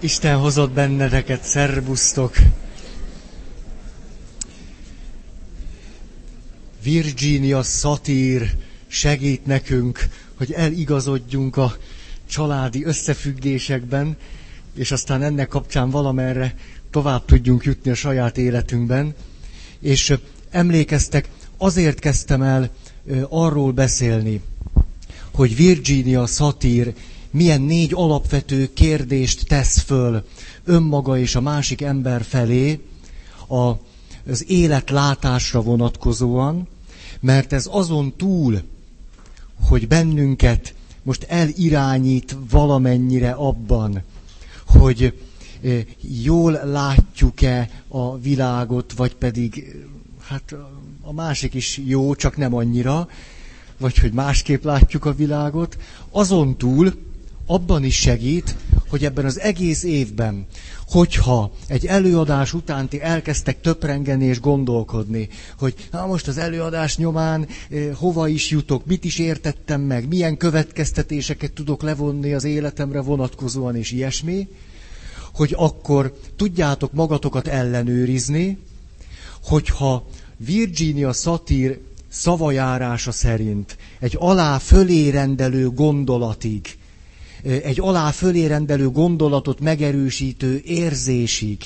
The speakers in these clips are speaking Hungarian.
Isten hozott benneteket, szerbusztok! Virginia Satír segít nekünk, hogy eligazodjunk a családi összefüggésekben, és aztán ennek kapcsán valamerre tovább tudjunk jutni a saját életünkben. És emlékeztek, azért kezdtem el arról beszélni, hogy Virginia Satír milyen négy alapvető kérdést tesz föl önmaga és a másik ember felé a, az életlátásra vonatkozóan, mert ez azon túl, hogy bennünket most elirányít valamennyire abban, hogy eh, jól látjuk-e a világot, vagy pedig hát a másik is jó, csak nem annyira, vagy hogy másképp látjuk a világot, azon túl abban is segít, hogy ebben az egész évben, hogyha egy előadás után ti elkezdtek töprengeni és gondolkodni, hogy na most az előadás nyomán eh, hova is jutok, mit is értettem meg, milyen következtetéseket tudok levonni az életemre vonatkozóan és ilyesmi, hogy akkor tudjátok magatokat ellenőrizni, hogyha Virginia Satir szavajárása szerint egy alá fölé rendelő gondolatig egy alá fölé rendelő gondolatot megerősítő érzésig,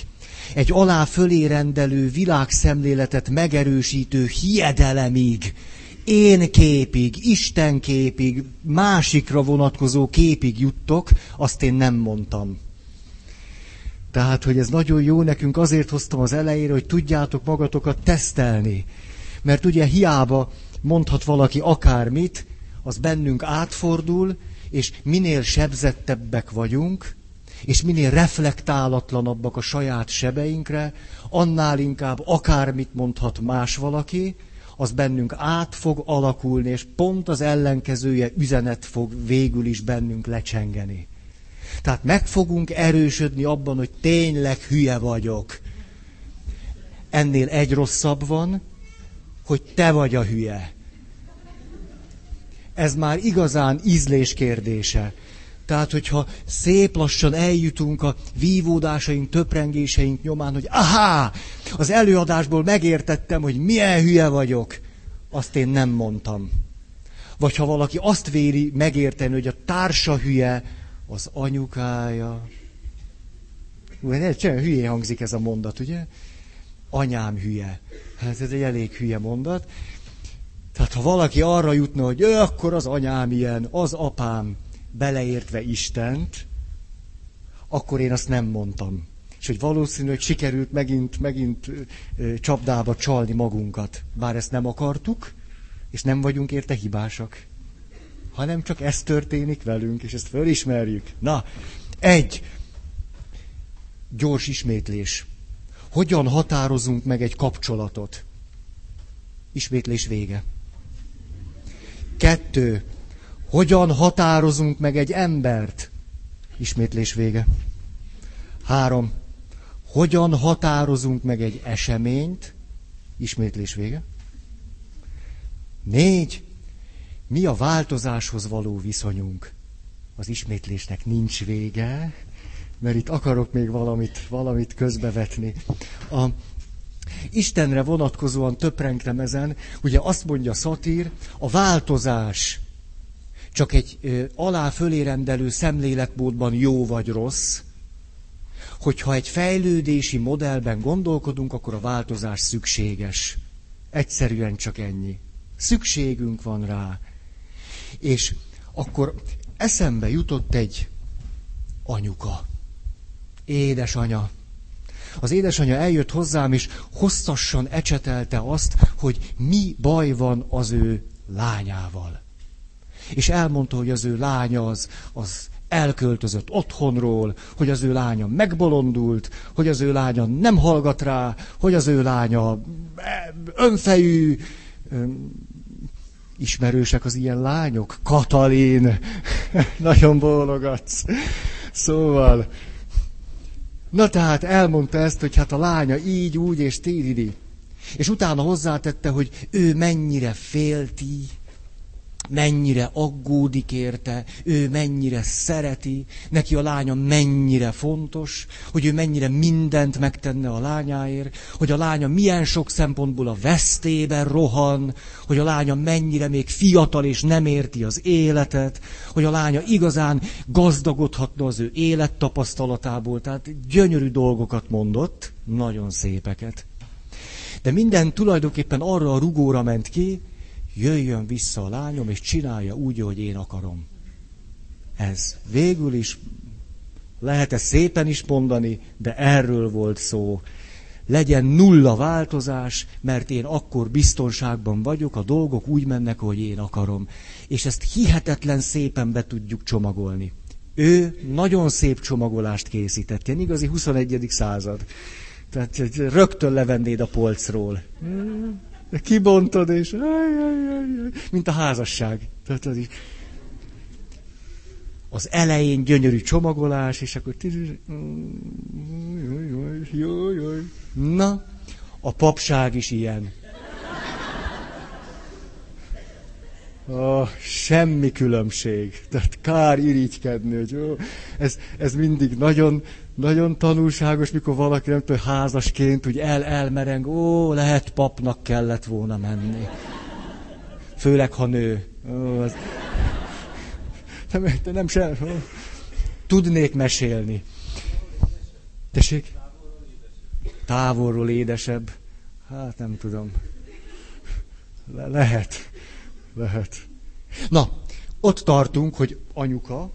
egy alá fölé rendelő világszemléletet megerősítő hiedelemig, én képig, Isten képig, másikra vonatkozó képig juttok, azt én nem mondtam. Tehát, hogy ez nagyon jó, nekünk azért hoztam az elejére, hogy tudjátok magatokat tesztelni. Mert ugye hiába mondhat valaki akármit, az bennünk átfordul, és minél sebzettebbek vagyunk, és minél reflektálatlanabbak a saját sebeinkre, annál inkább akármit mondhat más valaki, az bennünk át fog alakulni, és pont az ellenkezője üzenet fog végül is bennünk lecsengeni. Tehát meg fogunk erősödni abban, hogy tényleg hülye vagyok. Ennél egy rosszabb van, hogy te vagy a hülye ez már igazán ízlés kérdése. Tehát, hogyha szép lassan eljutunk a vívódásaink, töprengéseink nyomán, hogy aha, az előadásból megértettem, hogy milyen hülye vagyok, azt én nem mondtam. Vagy ha valaki azt véri megérteni, hogy a társa hülye, az anyukája. Ugye, csak hülye hangzik ez a mondat, ugye? Anyám hülye. Hát ez egy elég hülye mondat. Tehát ha valaki arra jutna, hogy ő akkor az anyám ilyen, az apám, beleértve Istent, akkor én azt nem mondtam. És hogy valószínű, hogy sikerült megint, megint csapdába csalni magunkat. Bár ezt nem akartuk, és nem vagyunk érte hibásak. Hanem csak ez történik velünk, és ezt fölismerjük. Na, egy. Gyors ismétlés. Hogyan határozunk meg egy kapcsolatot? Ismétlés vége. Kettő. Hogyan határozunk meg egy embert? Ismétlés vége. Három. Hogyan határozunk meg egy eseményt? Ismétlés vége. Négy. Mi a változáshoz való viszonyunk? Az ismétlésnek nincs vége, mert itt akarok még valamit, valamit közbevetni. A, Istenre vonatkozóan töprengtem ezen, ugye azt mondja Szatír, a változás csak egy ö, alá fölérendelő szemléletmódban jó vagy rossz, hogyha egy fejlődési modellben gondolkodunk, akkor a változás szükséges. Egyszerűen csak ennyi. Szükségünk van rá. És akkor eszembe jutott egy anyuka. Édesanya. Az édesanyja eljött hozzám, és hosszasan ecsetelte azt, hogy mi baj van az ő lányával. És elmondta, hogy az ő lánya az, az elköltözött otthonról, hogy az ő lánya megbolondult, hogy az ő lánya nem hallgat rá, hogy az ő lánya önfejű, ismerősek az ilyen lányok? Katalin, nagyon bólogatsz. Szóval, Na tehát elmondta ezt, hogy hát a lánya így, úgy és tíridi. És utána hozzátette, hogy ő mennyire félti, mennyire aggódik érte, ő mennyire szereti, neki a lánya mennyire fontos, hogy ő mennyire mindent megtenne a lányáért, hogy a lánya milyen sok szempontból a vesztében rohan, hogy a lánya mennyire még fiatal és nem érti az életet, hogy a lánya igazán gazdagodhatna az ő élettapasztalatából, tehát gyönyörű dolgokat mondott, nagyon szépeket. De minden tulajdonképpen arra a rugóra ment ki, jöjjön vissza a lányom, és csinálja úgy, hogy én akarom. Ez végül is lehet ezt szépen is mondani, de erről volt szó. Legyen nulla változás, mert én akkor biztonságban vagyok, a dolgok úgy mennek, hogy én akarom. És ezt hihetetlen szépen be tudjuk csomagolni. Ő nagyon szép csomagolást készített, ilyen igazi 21. század. Tehát rögtön levennéd a polcról. Kibontod, és mint a házasság. Tehát az, elején gyönyörű csomagolás, és akkor Na, a papság is ilyen. Oh, semmi különbség. Tehát kár irigykedni, hogy jó, ez, ez mindig nagyon, nagyon tanulságos, mikor valaki nem tudom, házasként úgy el elmereng, ó, lehet papnak kellett volna menni. Főleg, ha nő. Ó, az... nem, nem sem. Tudnék mesélni. Tessék? Távolról édesebb. Hát nem tudom. Le- lehet. Lehet. Na, ott tartunk, hogy anyuka,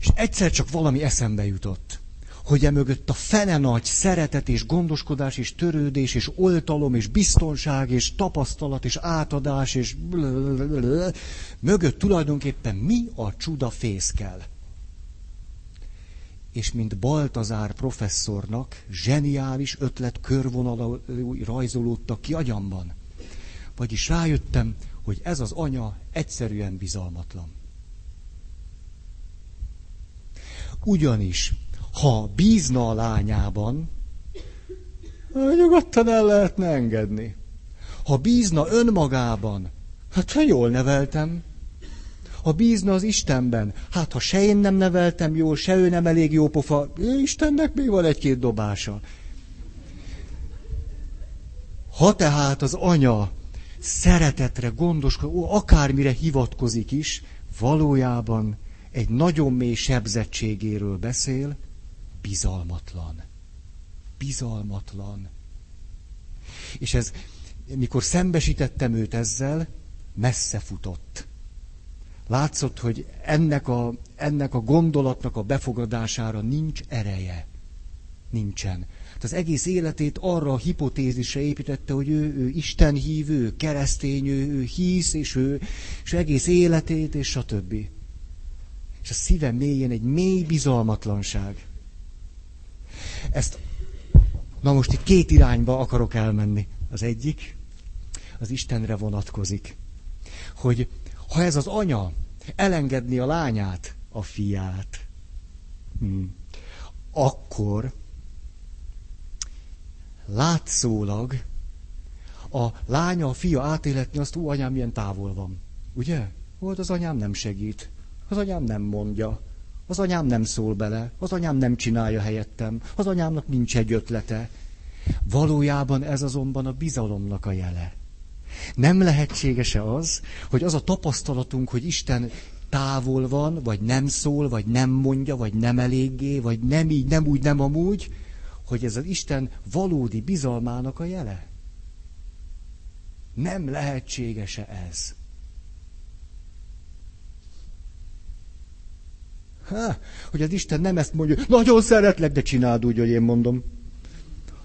és egyszer csak valami eszembe jutott, hogy emögött a fene nagy szeretet és gondoskodás és törődés és oltalom és biztonság és tapasztalat és átadás és mögött tulajdonképpen mi a csuda fészkel. És mint Baltazár professzornak zseniális ötlet körvonalai rajzolódtak ki agyamban. Vagyis rájöttem, hogy ez az anya egyszerűen bizalmatlan. Ugyanis, ha bízna a lányában, nyugodtan el lehetne engedni. Ha bízna önmagában, hát ha jól neveltem. Ha bízna az Istenben, hát ha se én nem neveltem jól, se ő nem elég jó pofa, Istennek még van egy-két dobása. Ha tehát az anya szeretetre, gondoskodik, akármire hivatkozik is, valójában egy nagyon mély sebzettségéről beszél, bizalmatlan. Bizalmatlan. És ez, mikor szembesítettem őt ezzel, messze futott. Látszott, hogy ennek a, ennek a gondolatnak a befogadására nincs ereje. Nincsen. Hát az egész életét arra a hipotézisre építette, hogy ő, ő Isten hívő, keresztény, ő, ő hisz, és ő, és egész életét, és stb. És a szíve mélyén egy mély bizalmatlanság. Ezt, na most itt két irányba akarok elmenni. Az egyik, az Istenre vonatkozik. Hogy ha ez az anya elengedni a lányát, a fiát, hmm, akkor látszólag a lánya, a fia átéletni azt, ú, anyám milyen távol van. Ugye? Volt az anyám nem segít. Az anyám nem mondja. Az anyám nem szól bele. Az anyám nem csinálja helyettem. Az anyámnak nincs egy ötlete. Valójában ez azonban a bizalomnak a jele. Nem lehetséges-e az, hogy az a tapasztalatunk, hogy Isten távol van, vagy nem szól, vagy nem mondja, vagy nem eléggé, vagy nem így, nem úgy, nem amúgy, hogy ez az Isten valódi bizalmának a jele? Nem lehetséges-e ez? Ha, hogy az Isten nem ezt mondja, nagyon szeretlek, de csináld úgy, hogy én mondom.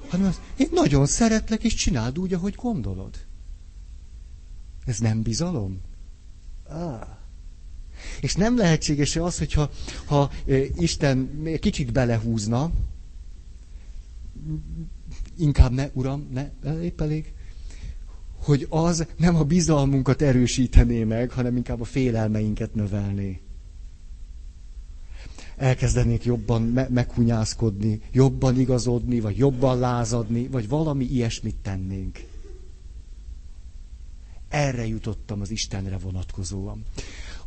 Hanem az, én nagyon szeretlek, és csináld úgy, ahogy gondolod. Ez nem bizalom? Ah. És nem lehetséges-e az, hogyha ha Isten kicsit belehúzna, inkább ne, uram, ne, épp elég, hogy az nem a bizalmunkat erősítené meg, hanem inkább a félelmeinket növelné. Elkezdenék jobban me- meghunyászkodni, jobban igazodni, vagy jobban lázadni, vagy valami ilyesmit tennénk. Erre jutottam az Istenre vonatkozóan.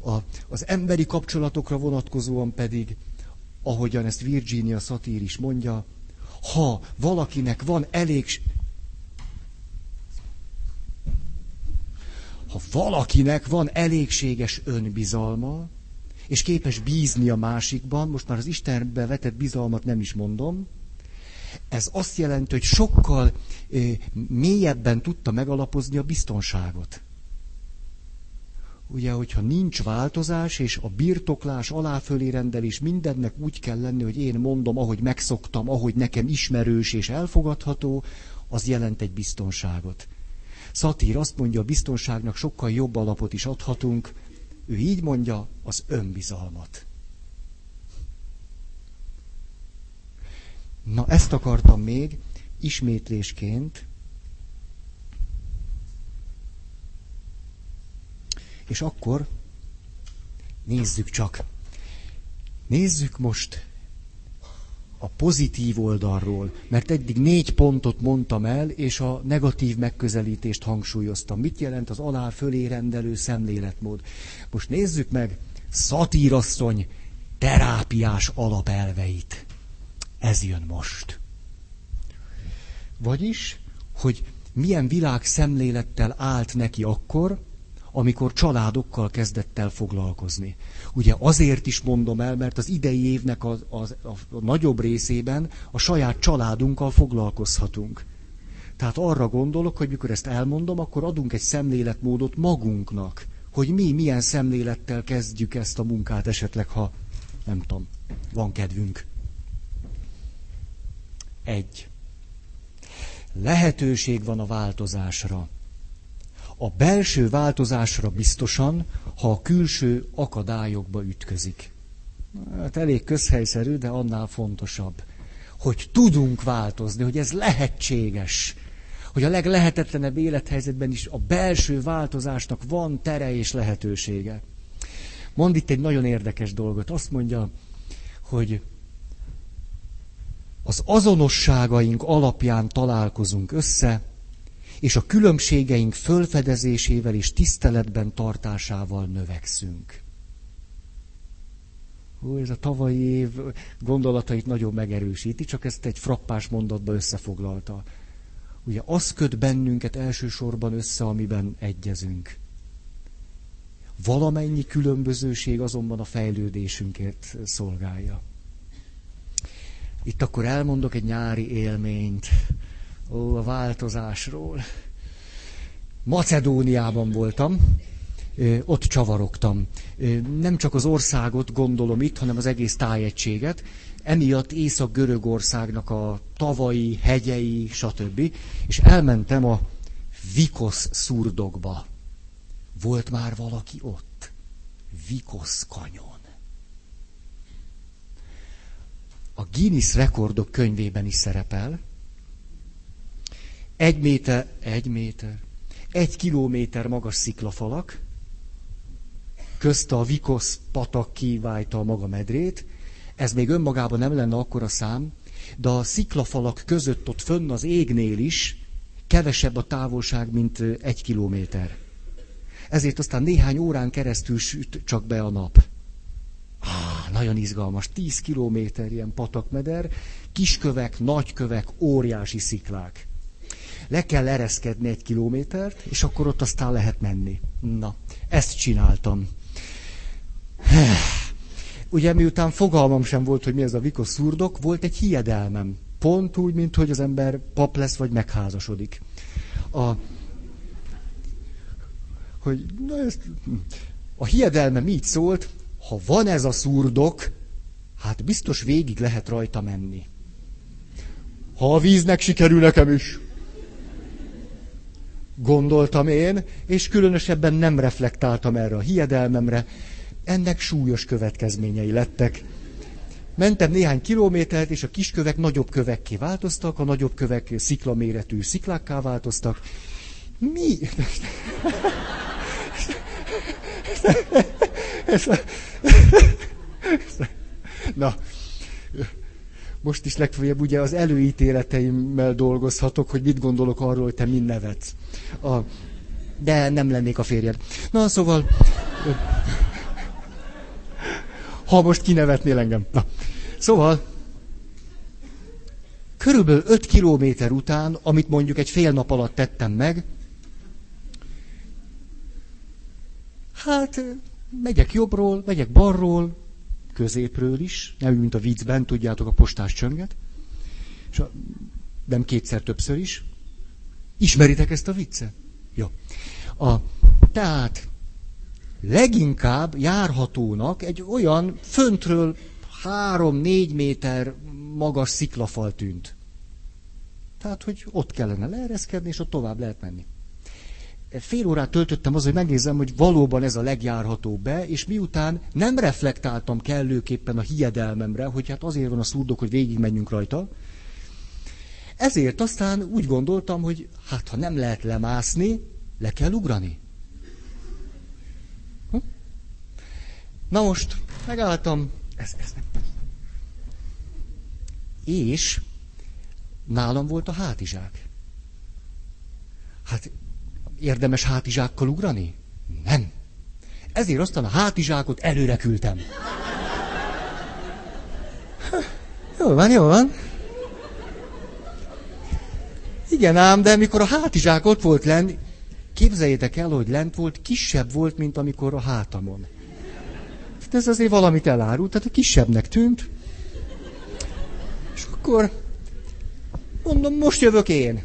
A, az emberi kapcsolatokra vonatkozóan pedig, ahogyan ezt Virginia Satir is mondja, ha valakinek van elég... Ha valakinek van elégséges önbizalma, és képes bízni a másikban, most már az Istenbe vetett bizalmat nem is mondom, ez azt jelenti, hogy sokkal mélyebben tudta megalapozni a biztonságot. Ugye, hogyha nincs változás, és a birtoklás, aláfölé rendelés mindennek úgy kell lenni, hogy én mondom, ahogy megszoktam, ahogy nekem ismerős és elfogadható, az jelent egy biztonságot. Szatír azt mondja, a biztonságnak sokkal jobb alapot is adhatunk, ő így mondja, az önbizalmat. Na, ezt akartam még ismétlésként. És akkor nézzük csak. Nézzük most a pozitív oldalról, mert eddig négy pontot mondtam el, és a negatív megközelítést hangsúlyoztam. Mit jelent az alá fölé rendelő szemléletmód? Most nézzük meg szatírasszony terápiás alapelveit. Ez jön most. Vagyis, hogy milyen világ szemlélettel állt neki akkor, amikor családokkal kezdett el foglalkozni. Ugye azért is mondom el, mert az idei évnek a, a, a, nagyobb részében a saját családunkkal foglalkozhatunk. Tehát arra gondolok, hogy mikor ezt elmondom, akkor adunk egy szemléletmódot magunknak, hogy mi milyen szemlélettel kezdjük ezt a munkát esetleg, ha nem tudom, van kedvünk. Egy. Lehetőség van a változásra. A belső változásra biztosan, ha a külső akadályokba ütközik. Hát elég közhelyszerű, de annál fontosabb. Hogy tudunk változni, hogy ez lehetséges. Hogy a leglehetetlenebb élethelyzetben is a belső változásnak van tere és lehetősége. Mond itt egy nagyon érdekes dolgot. Azt mondja, hogy az azonosságaink alapján találkozunk össze, és a különbségeink fölfedezésével és tiszteletben tartásával növekszünk. Hú, ez a tavalyi év gondolatait nagyon megerősíti, csak ezt egy frappás mondatba összefoglalta. Ugye az köt bennünket elsősorban össze, amiben egyezünk. Valamennyi különbözőség azonban a fejlődésünkért szolgálja. Itt akkor elmondok egy nyári élményt. Ó, a változásról. Macedóniában voltam, ott csavarogtam. Nem csak az országot gondolom itt, hanem az egész tájegységet. Emiatt Észak-Görögországnak a tavai, hegyei, stb. És elmentem a Vikosz szurdokba. Volt már valaki ott? Vikosz kanyon. A Guinness rekordok könyvében is szerepel, egy méter, egy méter, egy kilométer magas sziklafalak, közte a Vikosz patak kiválta a maga medrét, ez még önmagában nem lenne akkora szám, de a sziklafalak között ott fönn az égnél is kevesebb a távolság, mint egy kilométer. Ezért aztán néhány órán keresztül süt csak be a nap. Ah, nagyon izgalmas. Tíz kilométer ilyen patakmeder, kiskövek, nagykövek, óriási sziklák le kell ereszkedni egy kilométert, és akkor ott aztán lehet menni. Na, ezt csináltam. Ugye miután fogalmam sem volt, hogy mi ez a vikos szurdok, volt egy hiedelmem. Pont úgy, mint hogy az ember pap lesz, vagy megházasodik. A, hogy, na ezt, a hiedelmem így szólt, ha van ez a szurdok, hát biztos végig lehet rajta menni. Ha a víznek sikerül nekem is gondoltam én, és különösebben nem reflektáltam erre a hiedelmemre. Ennek súlyos következményei lettek. Mentem néhány kilométert, és a kiskövek nagyobb kövekké változtak, a nagyobb kövek sziklaméretű sziklákká változtak. Mi? Na, most is legfeljebb ugye az előítéleteimmel dolgozhatok, hogy mit gondolok arról, hogy te mind nevetsz. A, de nem lennék a férjed. Na, szóval... Ha most kinevetnél engem. Na. Szóval, körülbelül 5 kilométer után, amit mondjuk egy fél nap alatt tettem meg, hát megyek jobbról, megyek balról, középről is, nem mint a viccben, tudjátok, a postás csönget, és a, nem kétszer többször is. Ismeritek ezt a viccet? Jó. A, tehát leginkább járhatónak egy olyan föntről három-négy méter magas sziklafal tűnt. Tehát, hogy ott kellene leereszkedni, és ott tovább lehet menni. Fél órát töltöttem az, hogy megnézem, hogy valóban ez a legjárhatóbb be, és miután nem reflektáltam kellőképpen a hiedelmemre, hogy hát azért van a szurdok, hogy végigmenjünk rajta, ezért aztán úgy gondoltam, hogy hát ha nem lehet lemászni, le kell ugrani. Hm? Na most, megálltam, ez, ez nem. És nálam volt a hátizsák. Hát érdemes hátizsákkal ugrani? Nem. Ezért aztán a hátizsákot előre küldtem. Jó van, jó van. Igen ám, de mikor a hátizsák ott volt lenni, képzeljétek el, hogy lent volt, kisebb volt, mint amikor a hátamon. Hát ez azért valamit elárult, tehát kisebbnek tűnt. És akkor mondom, most jövök én.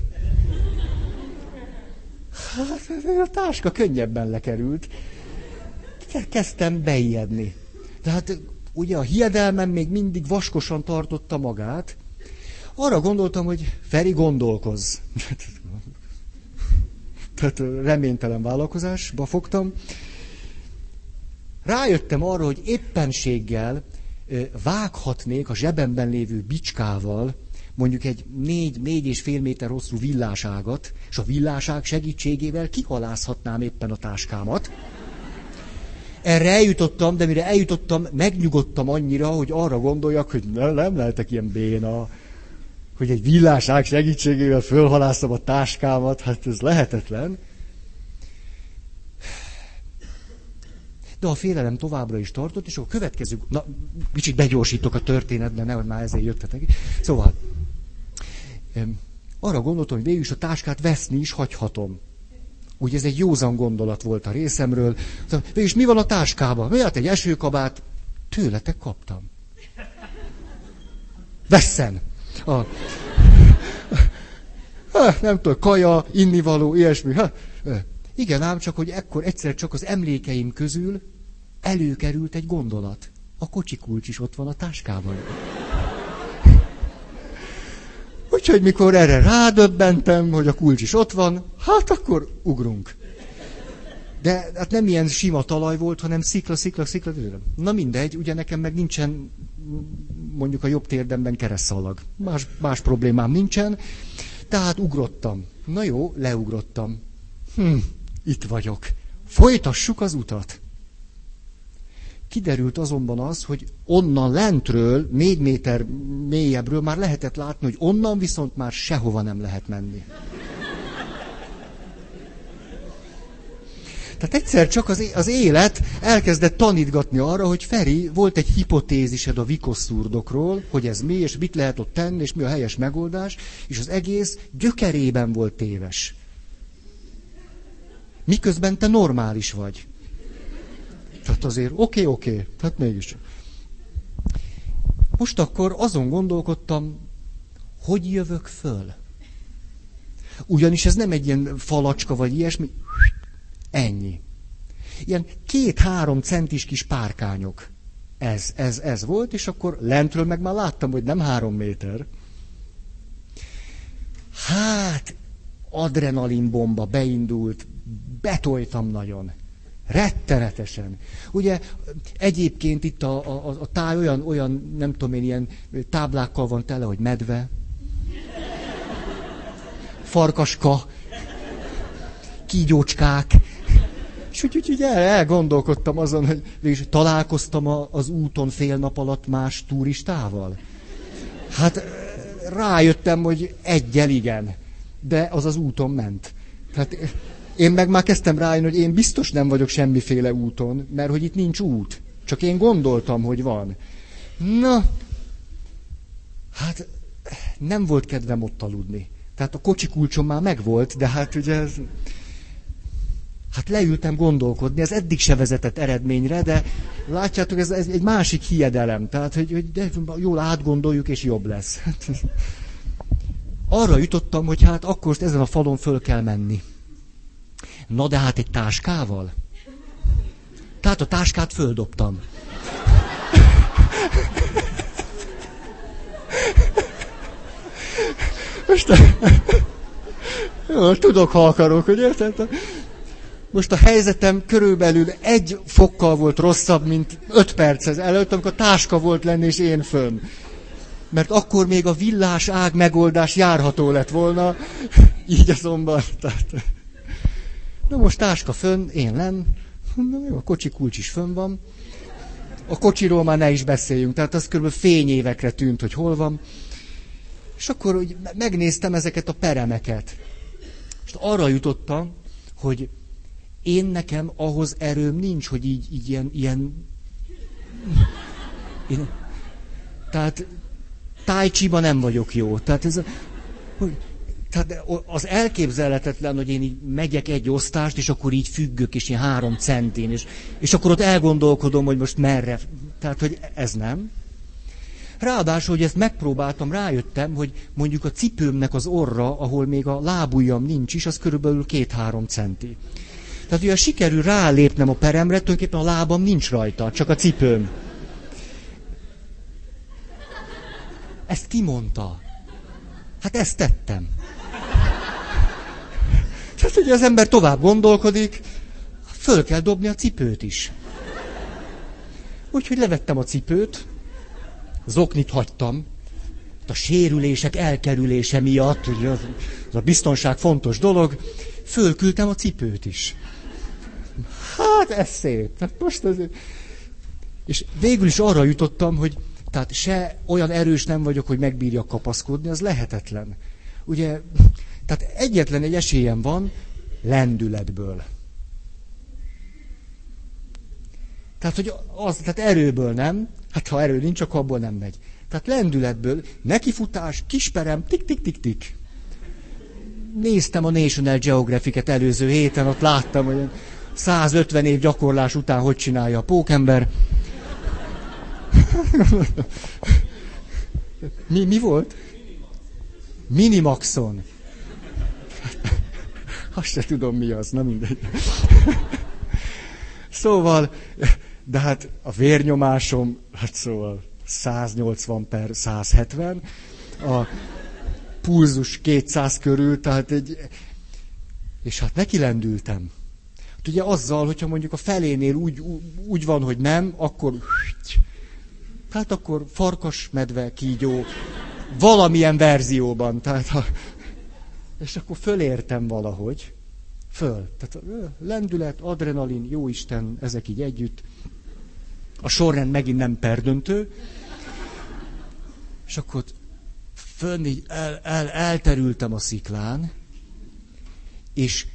Hát a táska könnyebben lekerült. Kezdtem beijedni. De hát ugye a hiedelmem még mindig vaskosan tartotta magát. Arra gondoltam, hogy Feri gondolkoz. Tehát reménytelen vállalkozásba fogtam. Rájöttem arra, hogy éppenséggel vághatnék a zsebemben lévő bicskával mondjuk egy négy, négy és fél méter hosszú villáságat, és a villáság segítségével kihalászhatnám éppen a táskámat. Erre eljutottam, de mire eljutottam, megnyugodtam annyira, hogy arra gondoljak, hogy nem, nem lehetek ilyen béna, hogy egy villáság segítségével fölhalászom a táskámat, hát ez lehetetlen. De a félelem továbbra is tartott, és a következő, na, kicsit begyorsítok a történetben, nehogy már ezért jöttetek. Szóval, arra gondoltam, hogy végül is a táskát veszni is hagyhatom. Úgy ez egy józan gondolat volt a részemről. Szóval, végül is mi van a táskában? Mi hát egy esőkabát? Tőletek kaptam. Vesszen! A, nem tudom, kaja, innivaló, ilyesmi. Ha, igen, ám csak, hogy ekkor egyszer csak az emlékeim közül előkerült egy gondolat. A kocsi kulcs is ott van a táskában. Úgyhogy mikor erre rádöbbentem, hogy a kulcs is ott van, hát akkor ugrunk. De hát nem ilyen sima talaj volt, hanem szikla, szikla, szikla. Na mindegy, ugye nekem meg nincsen mondjuk a jobb térdemben keresztszalag. Más, más problémám nincsen. Tehát ugrottam. Na jó, leugrottam. Hm, itt vagyok. Folytassuk az utat. Kiderült azonban az, hogy onnan lentről, négy méter mélyebbről már lehetett látni, hogy onnan viszont már sehova nem lehet menni. Tehát egyszer csak az, élet elkezdett tanítgatni arra, hogy Feri, volt egy hipotézised a vikosszurdokról, hogy ez mi, és mit lehet ott tenni, és mi a helyes megoldás, és az egész gyökerében volt téves. Miközben te normális vagy. Tehát azért oké, okay, oké, okay, tehát mégis. Most akkor azon gondolkodtam, hogy jövök föl. Ugyanis ez nem egy ilyen falacska vagy ilyesmi, ennyi. Ilyen két-három centis kis párkányok. Ez, ez, ez volt, és akkor lentről meg már láttam, hogy nem három méter. Hát, adrenalinbomba beindult, betoltam nagyon. Rettenetesen. Ugye egyébként itt a, a, a táj olyan, olyan, nem tudom én, ilyen táblákkal van tele, hogy medve, farkaska, kígyócskák. És úgy, úgy, úgy el, elgondolkodtam azon, hogy végül találkoztam a, az úton fél nap alatt más turistával. Hát rájöttem, hogy egyel igen, de az az úton ment. Tehát én meg már kezdtem rájönni, hogy én biztos nem vagyok semmiféle úton, mert hogy itt nincs út. Csak én gondoltam, hogy van. Na, hát nem volt kedvem ott aludni. Tehát a kocsi kulcsom már megvolt, de hát ugye ez... Hát leültem gondolkodni, ez eddig se vezetett eredményre, de látjátok, ez, ez egy másik hiedelem. Tehát, hogy, hogy de jól átgondoljuk, és jobb lesz. Arra jutottam, hogy hát akkor ezen a falon föl kell menni. Na de hát egy táskával? Tehát a táskát földobtam. Most a... Jó, tudok, ha akarok, hogy érted? Most a helyzetem körülbelül egy fokkal volt rosszabb, mint öt perc előtt, amikor táska volt lenni, és én fönn. Mert akkor még a villás ág megoldás járható lett volna, így azonban. Tehát... Na most táska fönn, én len, Na jó, a kocsi kulcs is fönn van. A kocsiról már ne is beszéljünk, tehát az kb. fényévekre tűnt, hogy hol van. És akkor úgy megnéztem ezeket a peremeket. És arra jutottam, hogy én nekem ahhoz erőm nincs, hogy így, így ilyen, ilyen... Én... Tehát tájcsiba nem vagyok jó. Tehát ez a... Hogy tehát az elképzelhetetlen, hogy én így megyek egy osztást, és akkor így függök, és ilyen három centin, és, és akkor ott elgondolkodom, hogy most merre. Tehát, hogy ez nem. Ráadásul, hogy ezt megpróbáltam, rájöttem, hogy mondjuk a cipőmnek az orra, ahol még a lábujjam nincs is, az körülbelül két-három centi. Tehát ugye sikerül rálépnem a peremre, tulajdonképpen a lábam nincs rajta, csak a cipőm. Ezt ki mondta? Hát ezt tettem. Ugye az ember tovább gondolkodik, föl kell dobni a cipőt is. Úgyhogy levettem a cipőt, zoknit hagytam, a sérülések elkerülése miatt, ugye az, az a biztonság fontos dolog, fölküldtem a cipőt is. Hát ez szép. Tehát most az... És végül is arra jutottam, hogy tehát se olyan erős nem vagyok, hogy megbírja kapaszkodni, az lehetetlen. Ugye, tehát egyetlen egy esélyem van lendületből. Tehát, hogy az, tehát erőből nem, hát ha erő nincs, akkor abból nem megy. Tehát lendületből, nekifutás, kisperem, tik-tik-tik-tik. Néztem a National Geographic-et előző héten, ott láttam, hogy 150 év gyakorlás után hogy csinálja a pókember. mi, mi volt? Minimaxon. Azt se tudom, mi az, na mindegy. Szóval, de hát a vérnyomásom, hát szóval 180 per 170, a pulzus 200 körül, tehát egy... És hát neki lendültem. Hát ugye azzal, hogyha mondjuk a felénél úgy, úgy van, hogy nem, akkor... Hát akkor farkas, medve, kígyó, valamilyen verzióban. Tehát ha és akkor fölértem valahogy. Föl. Tehát lendület, adrenalin, jó Isten, ezek így együtt. A sorrend megint nem perdöntő. És akkor fönn így el, el, elterültem a sziklán, és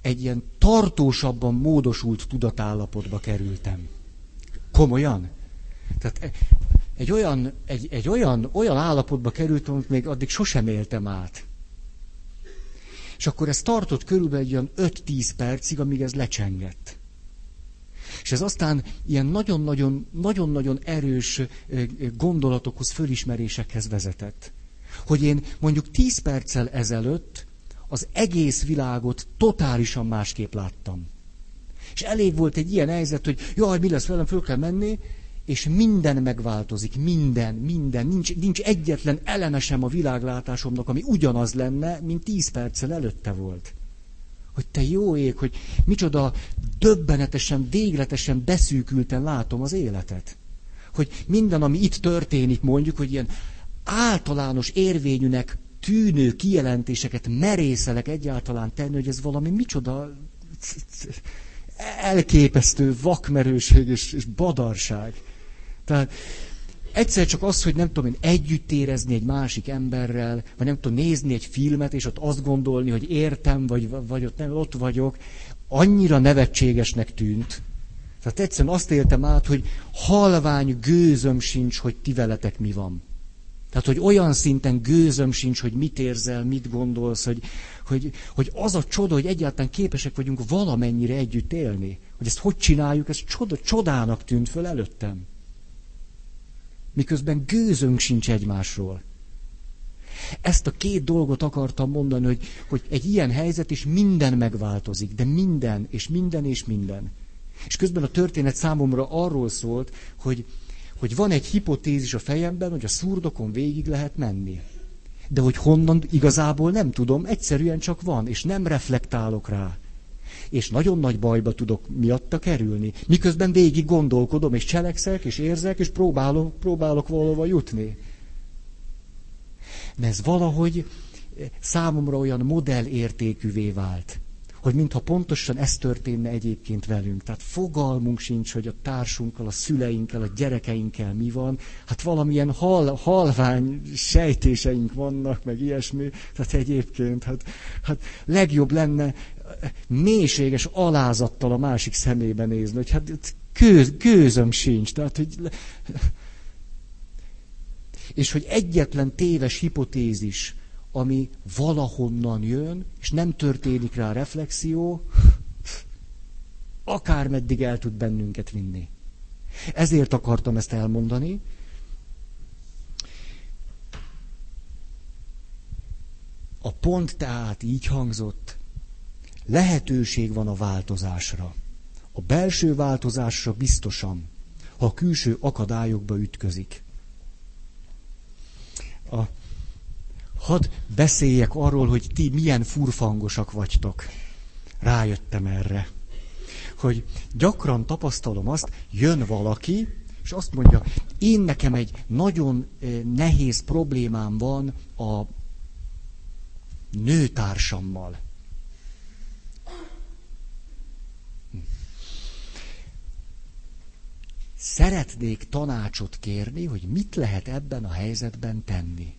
egy ilyen tartósabban módosult tudatállapotba kerültem. Komolyan? Tehát egy olyan, egy, egy olyan, olyan állapotba kerültem, amit még addig sosem éltem át. És akkor ez tartott körülbelül olyan 5-10 percig, amíg ez lecsengett. És ez aztán ilyen nagyon-nagyon, nagyon-nagyon erős gondolatokhoz, fölismerésekhez vezetett. Hogy én mondjuk 10 perccel ezelőtt az egész világot totálisan másképp láttam. És elég volt egy ilyen helyzet, hogy jaj, mi lesz velem, föl kell menni, és minden megváltozik, minden, minden. Nincs, nincs egyetlen eleme sem a világlátásomnak, ami ugyanaz lenne, mint tíz perccel előtte volt. Hogy te jó ég, hogy micsoda döbbenetesen, végletesen beszűkülten látom az életet. Hogy minden, ami itt történik, mondjuk, hogy ilyen általános érvényűnek tűnő kijelentéseket merészelek egyáltalán tenni, hogy ez valami micsoda elképesztő vakmerőség és, és badarság. Tehát egyszer csak az, hogy nem tudom én együtt érezni egy másik emberrel, vagy nem tudom nézni egy filmet, és ott azt gondolni, hogy értem, vagy, vagy ott, nem, ott vagyok, annyira nevetségesnek tűnt. Tehát egyszerűen azt éltem át, hogy halvány gőzöm sincs, hogy ti veletek mi van. Tehát, hogy olyan szinten gőzöm sincs, hogy mit érzel, mit gondolsz, hogy, hogy, hogy az a csoda, hogy egyáltalán képesek vagyunk valamennyire együtt élni. Hogy ezt hogy csináljuk, ez csoda, csodának tűnt föl előttem. Miközben gőzünk sincs egymásról. Ezt a két dolgot akartam mondani, hogy, hogy egy ilyen helyzet is minden megváltozik, de minden, és minden, és minden. És közben a történet számomra arról szólt, hogy, hogy van egy hipotézis a fejemben, hogy a szurdokon végig lehet menni. De hogy honnan igazából nem tudom, egyszerűen csak van, és nem reflektálok rá. És nagyon nagy bajba tudok miatta kerülni. Miközben végig gondolkodom, és cselekszek, és érzek, és próbálok, próbálok valahova jutni. De ez valahogy számomra olyan modellértékűvé vált hogy mintha pontosan ez történne egyébként velünk. Tehát fogalmunk sincs, hogy a társunkkal, a szüleinkkel, a gyerekeinkkel mi van. Hát valamilyen hal, halvány sejtéseink vannak, meg ilyesmi. Tehát egyébként, hát, hát legjobb lenne mélységes alázattal a másik szemébe nézni, hogy hát gőz, gőzöm sincs. Tehát, hogy és hogy egyetlen téves hipotézis, ami valahonnan jön, és nem történik rá reflexió, akármeddig el tud bennünket vinni. Ezért akartam ezt elmondani. A pont tehát így hangzott, lehetőség van a változásra. A belső változásra biztosan, ha a külső akadályokba ütközik. A hadd beszéljek arról, hogy ti milyen furfangosak vagytok. Rájöttem erre. Hogy gyakran tapasztalom azt, jön valaki, és azt mondja, én nekem egy nagyon eh, nehéz problémám van a nőtársammal. Szeretnék tanácsot kérni, hogy mit lehet ebben a helyzetben tenni.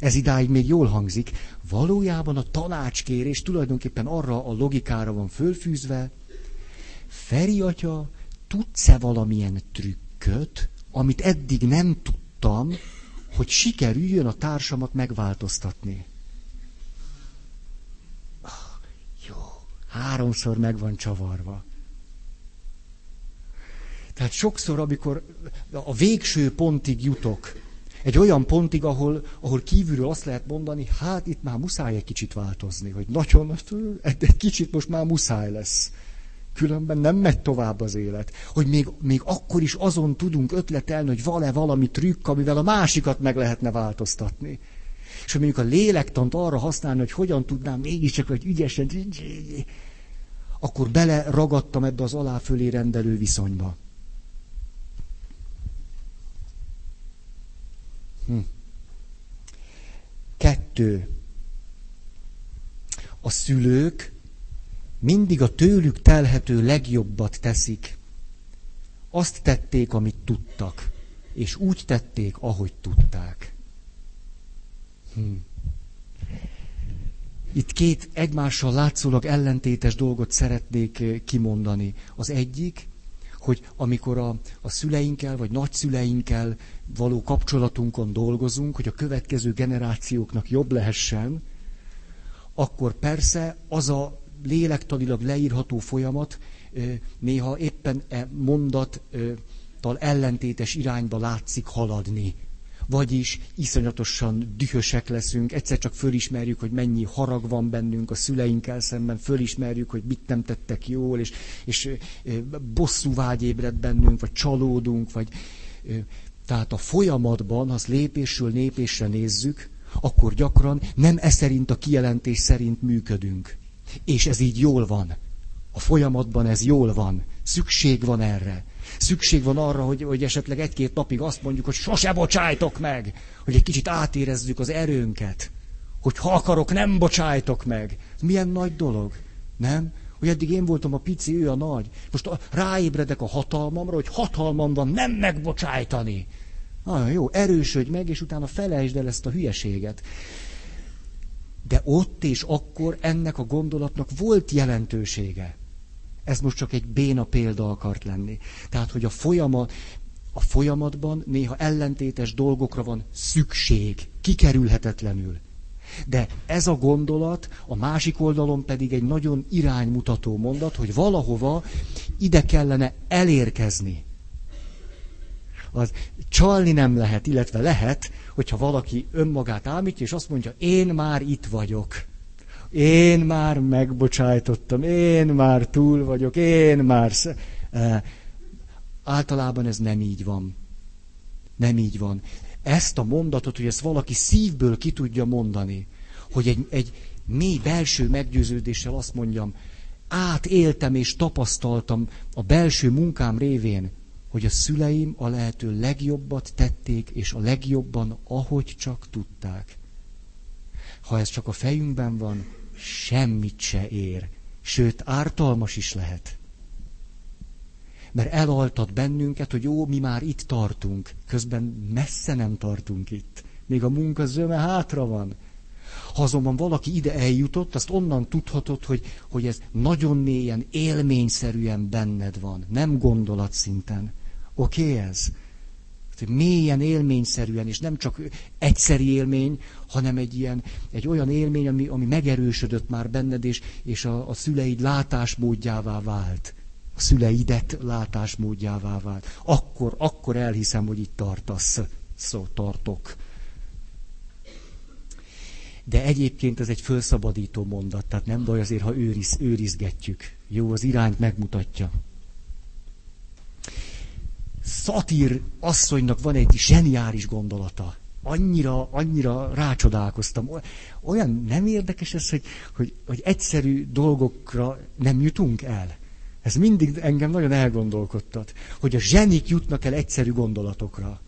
Ez idáig még jól hangzik. Valójában a tanácskérés tulajdonképpen arra a logikára van fölfűzve, Feri atya, tudsz-e valamilyen trükköt, amit eddig nem tudtam, hogy sikerüljön a társamat megváltoztatni? Oh, jó, háromszor meg van csavarva. Tehát sokszor, amikor a végső pontig jutok, egy olyan pontig, ahol, ahol kívülről azt lehet mondani, hát itt már muszáj egy kicsit változni, hogy nagyon, egy kicsit most már muszáj lesz. Különben nem megy tovább az élet. Hogy még, még akkor is azon tudunk ötletelni, hogy van-e valami trükk, amivel a másikat meg lehetne változtatni. És hogy mondjuk a lélektant arra használni, hogy hogyan tudnám mégiscsak, hogy ügyesen, akkor bele ragadtam ebbe az alá fölé rendelő viszonyba. Kettő. A szülők mindig a tőlük telhető legjobbat teszik. Azt tették, amit tudtak, és úgy tették, ahogy tudták. Hm. Itt két egymással látszólag ellentétes dolgot szeretnék eh, kimondani. Az egyik, hogy amikor a, a szüleinkkel vagy nagyszüleinkkel való kapcsolatunkon dolgozunk, hogy a következő generációknak jobb lehessen, akkor persze az a lélektanilag leírható folyamat néha éppen e mondattal ellentétes irányba látszik haladni. Vagyis iszonyatosan dühösek leszünk, egyszer csak fölismerjük, hogy mennyi harag van bennünk a szüleinkkel szemben, fölismerjük, hogy mit nem tettek jól, és, és bosszú vágy ébred bennünk, vagy csalódunk, vagy tehát a folyamatban, ha azt lépésről lépésre nézzük, akkor gyakran nem e szerint a kijelentés szerint működünk. És ez így jól van. A folyamatban ez jól van. Szükség van erre. Szükség van arra, hogy, hogy esetleg egy-két napig azt mondjuk, hogy sose bocsájtok meg. Hogy egy kicsit átérezzük az erőnket. Hogy ha akarok, nem bocsájtok meg. Milyen nagy dolog, nem? Hogy eddig én voltam a pici, ő a nagy. Most ráébredek a hatalmamra, hogy hatalmam van nem megbocsájtani. Nagyon jó, erősödj meg, és utána felejtsd el ezt a hülyeséget. De ott és akkor ennek a gondolatnak volt jelentősége. Ez most csak egy béna példa akart lenni. Tehát, hogy a folyamat, a folyamatban néha ellentétes dolgokra van szükség, kikerülhetetlenül. De ez a gondolat, a másik oldalon pedig egy nagyon iránymutató mondat, hogy valahova ide kellene elérkezni. Az csalni nem lehet, illetve lehet, hogyha valaki önmagát ámítja, és azt mondja, én már itt vagyok. Én már megbocsájtottam, én már túl vagyok, én már... Általában ez nem így van. Nem így van. Ezt a mondatot, hogy ezt valaki szívből ki tudja mondani, hogy egy, egy mély belső meggyőződéssel azt mondjam, átéltem és tapasztaltam a belső munkám révén, hogy a szüleim a lehető legjobbat tették, és a legjobban, ahogy csak tudták. Ha ez csak a fejünkben van, semmit se ér, sőt, ártalmas is lehet mert elaltat bennünket, hogy jó, mi már itt tartunk, közben messze nem tartunk itt. Még a munka zöme hátra van. Ha azonban valaki ide eljutott, azt onnan tudhatod, hogy, hogy ez nagyon mélyen, élményszerűen benned van, nem gondolatszinten. Oké okay, ez? Mélyen élményszerűen, és nem csak egyszeri élmény, hanem egy ilyen, egy olyan élmény, ami, ami megerősödött már benned, és, és a, a szüleid látásmódjává vált a szüleidet látásmódjává vált. Akkor, akkor elhiszem, hogy itt tartasz. Szó, tartok. De egyébként ez egy felszabadító mondat, tehát nem baj azért, ha őriz, őrizgetjük. Jó, az irányt megmutatja. Szatír asszonynak van egy zseniális gondolata. Annyira, annyira rácsodálkoztam. Olyan nem érdekes ez, hogy, hogy, hogy egyszerű dolgokra nem jutunk el. Ez mindig engem nagyon elgondolkodtat, hogy a zsenik jutnak el egyszerű gondolatokra.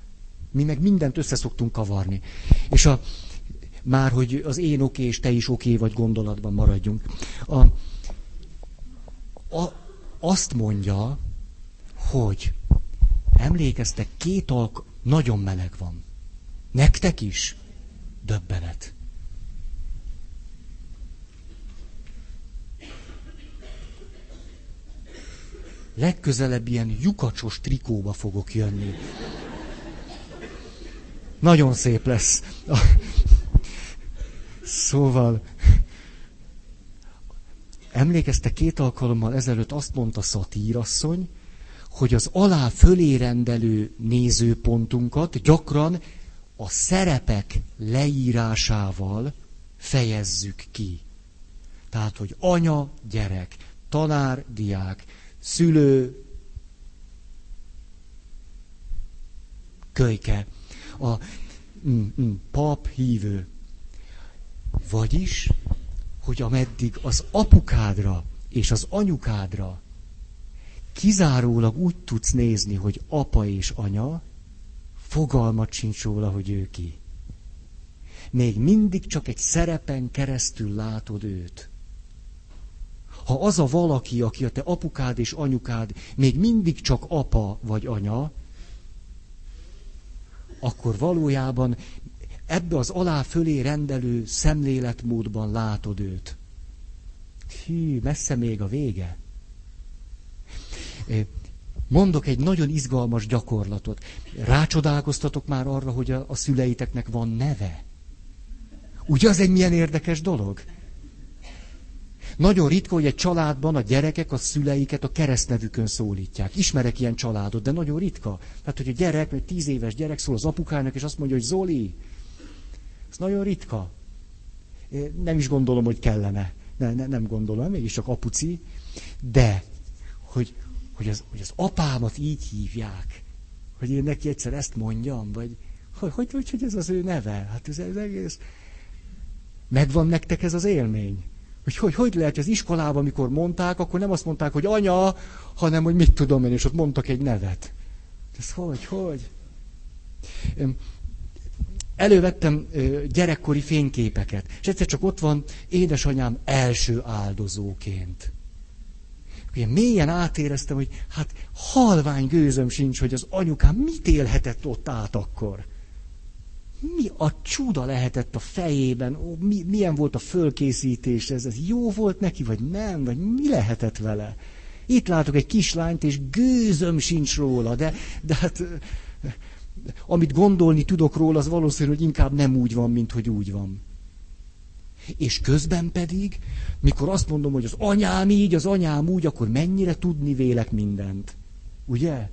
Mi meg mindent összeszoktunk kavarni. És a, már, hogy az én oké és te is oké vagy gondolatban maradjunk. A, a, azt mondja, hogy emlékeztek, két alk nagyon meleg van. Nektek is? Döbbenet. Legközelebb ilyen lyukacsos trikóba fogok jönni. Nagyon szép lesz. Szóval, emlékeztek két alkalommal ezelőtt azt mondta szatírasszony, hogy az alá fölé rendelő nézőpontunkat gyakran a szerepek leírásával fejezzük ki. Tehát, hogy anya, gyerek, tanár, diák, szülő, kölyke, a mm, mm, pap, hívő. Vagyis, hogy ameddig az apukádra és az anyukádra kizárólag úgy tudsz nézni, hogy apa és anya, fogalmat sincs róla, hogy ő ki. Még mindig csak egy szerepen keresztül látod őt ha az a valaki, aki a te apukád és anyukád még mindig csak apa vagy anya, akkor valójában ebbe az alá fölé rendelő szemléletmódban látod őt. Hű, messze még a vége. Mondok egy nagyon izgalmas gyakorlatot. Rácsodálkoztatok már arra, hogy a, szüleiteknek van neve? Ugye az egy milyen érdekes dolog? Nagyon ritka, hogy egy családban a gyerekek a szüleiket a keresztnevükön szólítják. Ismerek ilyen családot, de nagyon ritka. Tehát, hogy a gyerek, egy tíz éves gyerek szól az apukának, és azt mondja, hogy Zoli. Ez nagyon ritka. Én nem is gondolom, hogy kellene. Ne, ne, nem gondolom, mégis csak apuci. De, hogy, hogy, az, hogy az apámat így hívják, hogy én neki egyszer ezt mondjam, vagy hogy, hogy, hogy, hogy ez az ő neve? Hát ez, ez egész... Megvan nektek ez az élmény? Hogy hogy, hogy lehet, az iskolában, amikor mondták, akkor nem azt mondták, hogy anya, hanem hogy mit tudom én, és ott mondtak egy nevet. Ez hogy, hogy? Elővettem gyerekkori fényképeket, és egyszer csak ott van édesanyám első áldozóként. Ugye mélyen átéreztem, hogy hát halvány gőzöm sincs, hogy az anyukám mit élhetett ott át akkor. Mi a csuda lehetett a fejében, ó, mi, milyen volt a fölkészítés, ez, ez jó volt neki, vagy nem, vagy mi lehetett vele. Itt látok egy kislányt, és gőzöm sincs róla, de, de hát amit gondolni tudok róla, az valószínű, hogy inkább nem úgy van, mint hogy úgy van. És közben pedig, mikor azt mondom, hogy az anyám így, az anyám úgy, akkor mennyire tudni vélek mindent. Ugye?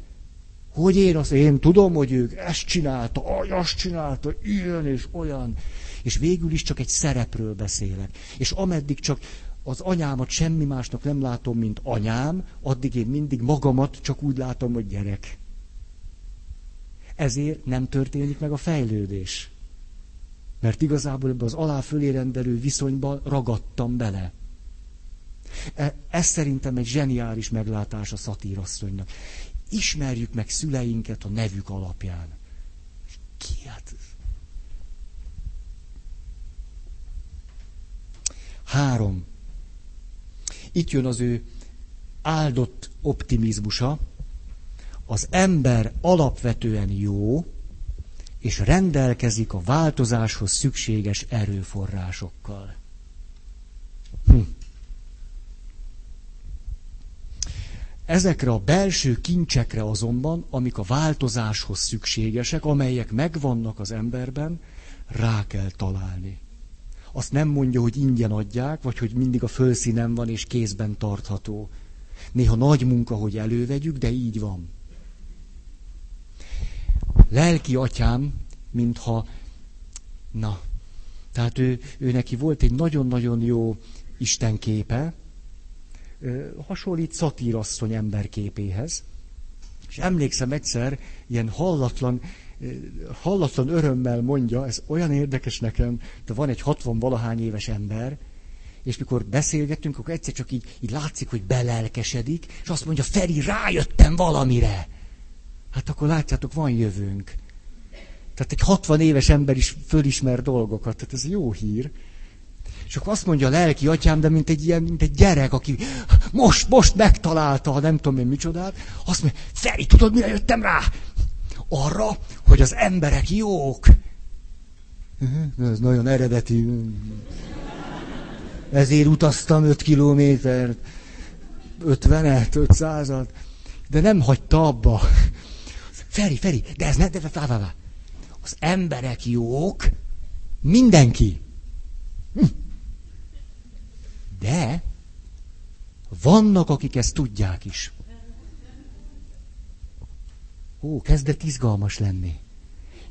Hogy én azt, én tudom, hogy ők ezt csinálta, azt csinálta, ilyen és olyan. És végül is csak egy szerepről beszélek. És ameddig csak az anyámat semmi másnak nem látom, mint anyám, addig én mindig magamat csak úgy látom, hogy gyerek. Ezért nem történik meg a fejlődés. Mert igazából ebbe az alá fölé rendelő viszonyba ragadtam bele. E, ez szerintem egy zseniális meglátás a szatírasszonynak. Ismerjük meg szüleinket a nevük alapján. Ki hát? Három. Itt jön az ő áldott optimizmusa. Az ember alapvetően jó, és rendelkezik a változáshoz szükséges erőforrásokkal. Hm. Ezekre a belső kincsekre azonban, amik a változáshoz szükségesek, amelyek megvannak az emberben, rá kell találni. Azt nem mondja, hogy ingyen adják, vagy hogy mindig a fölszínen van és kézben tartható. Néha nagy munka, hogy elővegyük, de így van. Lelki atyám, mintha, na, tehát ő, ő neki volt egy nagyon-nagyon jó istenképe, hasonlít szatírasszony emberképéhez. És emlékszem egyszer, ilyen hallatlan, hallatlan örömmel mondja, ez olyan érdekes nekem, de van egy 60 valahány éves ember, és mikor beszélgetünk, akkor egyszer csak így, így látszik, hogy belelkesedik, és azt mondja, Feri, rájöttem valamire. Hát akkor látjátok, van jövőnk. Tehát egy 60 éves ember is fölismer dolgokat, tehát ez jó hír. És akkor azt mondja a lelki atyám, de mint egy, ilyen, mint egy gyerek, aki most, most megtalálta, nem tudom én micsodát, azt mondja, Feri, tudod, mire jöttem rá? Arra, hogy az emberek jók. Ez nagyon eredeti. Ezért utaztam 5 kilométert, 50-et, 500-at, de nem hagyta abba. Feri, Feri, de ez ne, de, vá, vá, vá. Az emberek jók, mindenki. Hm. De vannak, akik ezt tudják is. Ó, kezdett izgalmas lenni.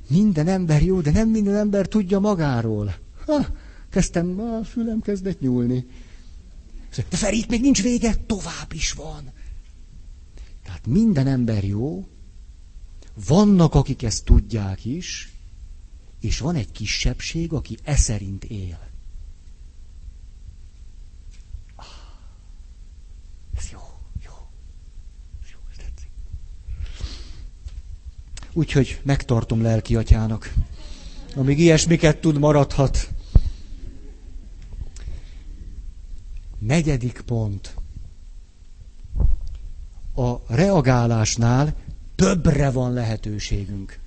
Minden ember jó, de nem minden ember tudja magáról. Ha, kezdtem, a fülem kezdett nyúlni. De Feri, itt még nincs vége, tovább is van. Tehát minden ember jó, vannak, akik ezt tudják is, és van egy kisebbség, aki e szerint él. Ah, ez jó, jó. jó tetszik. Úgyhogy megtartom lelki atyának. Amíg ilyesmiket tud, maradhat. Negyedik pont. A reagálásnál többre van lehetőségünk.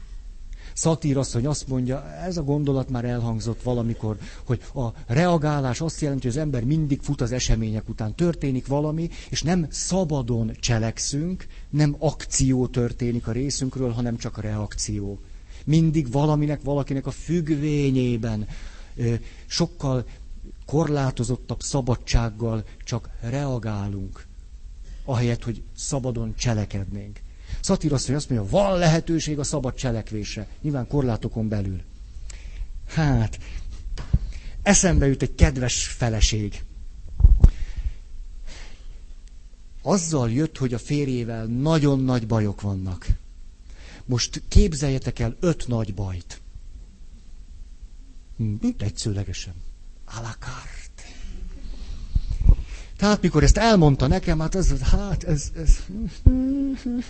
Szatír asszony azt mondja, ez a gondolat már elhangzott valamikor, hogy a reagálás azt jelenti, hogy az ember mindig fut az események után. Történik valami, és nem szabadon cselekszünk, nem akció történik a részünkről, hanem csak a reakció. Mindig valaminek, valakinek a függvényében sokkal korlátozottabb szabadsággal csak reagálunk, ahelyett, hogy szabadon cselekednénk. Szatír azt mondja, van lehetőség a szabad cselekvésre. Nyilván korlátokon belül. Hát, eszembe jut egy kedves feleség. Azzal jött, hogy a férjével nagyon nagy bajok vannak. Most képzeljetek el öt nagy bajt. Mint egyszőlegesen. Alakár. Tehát mikor ezt elmondta nekem, hát ez, hát ez, ez,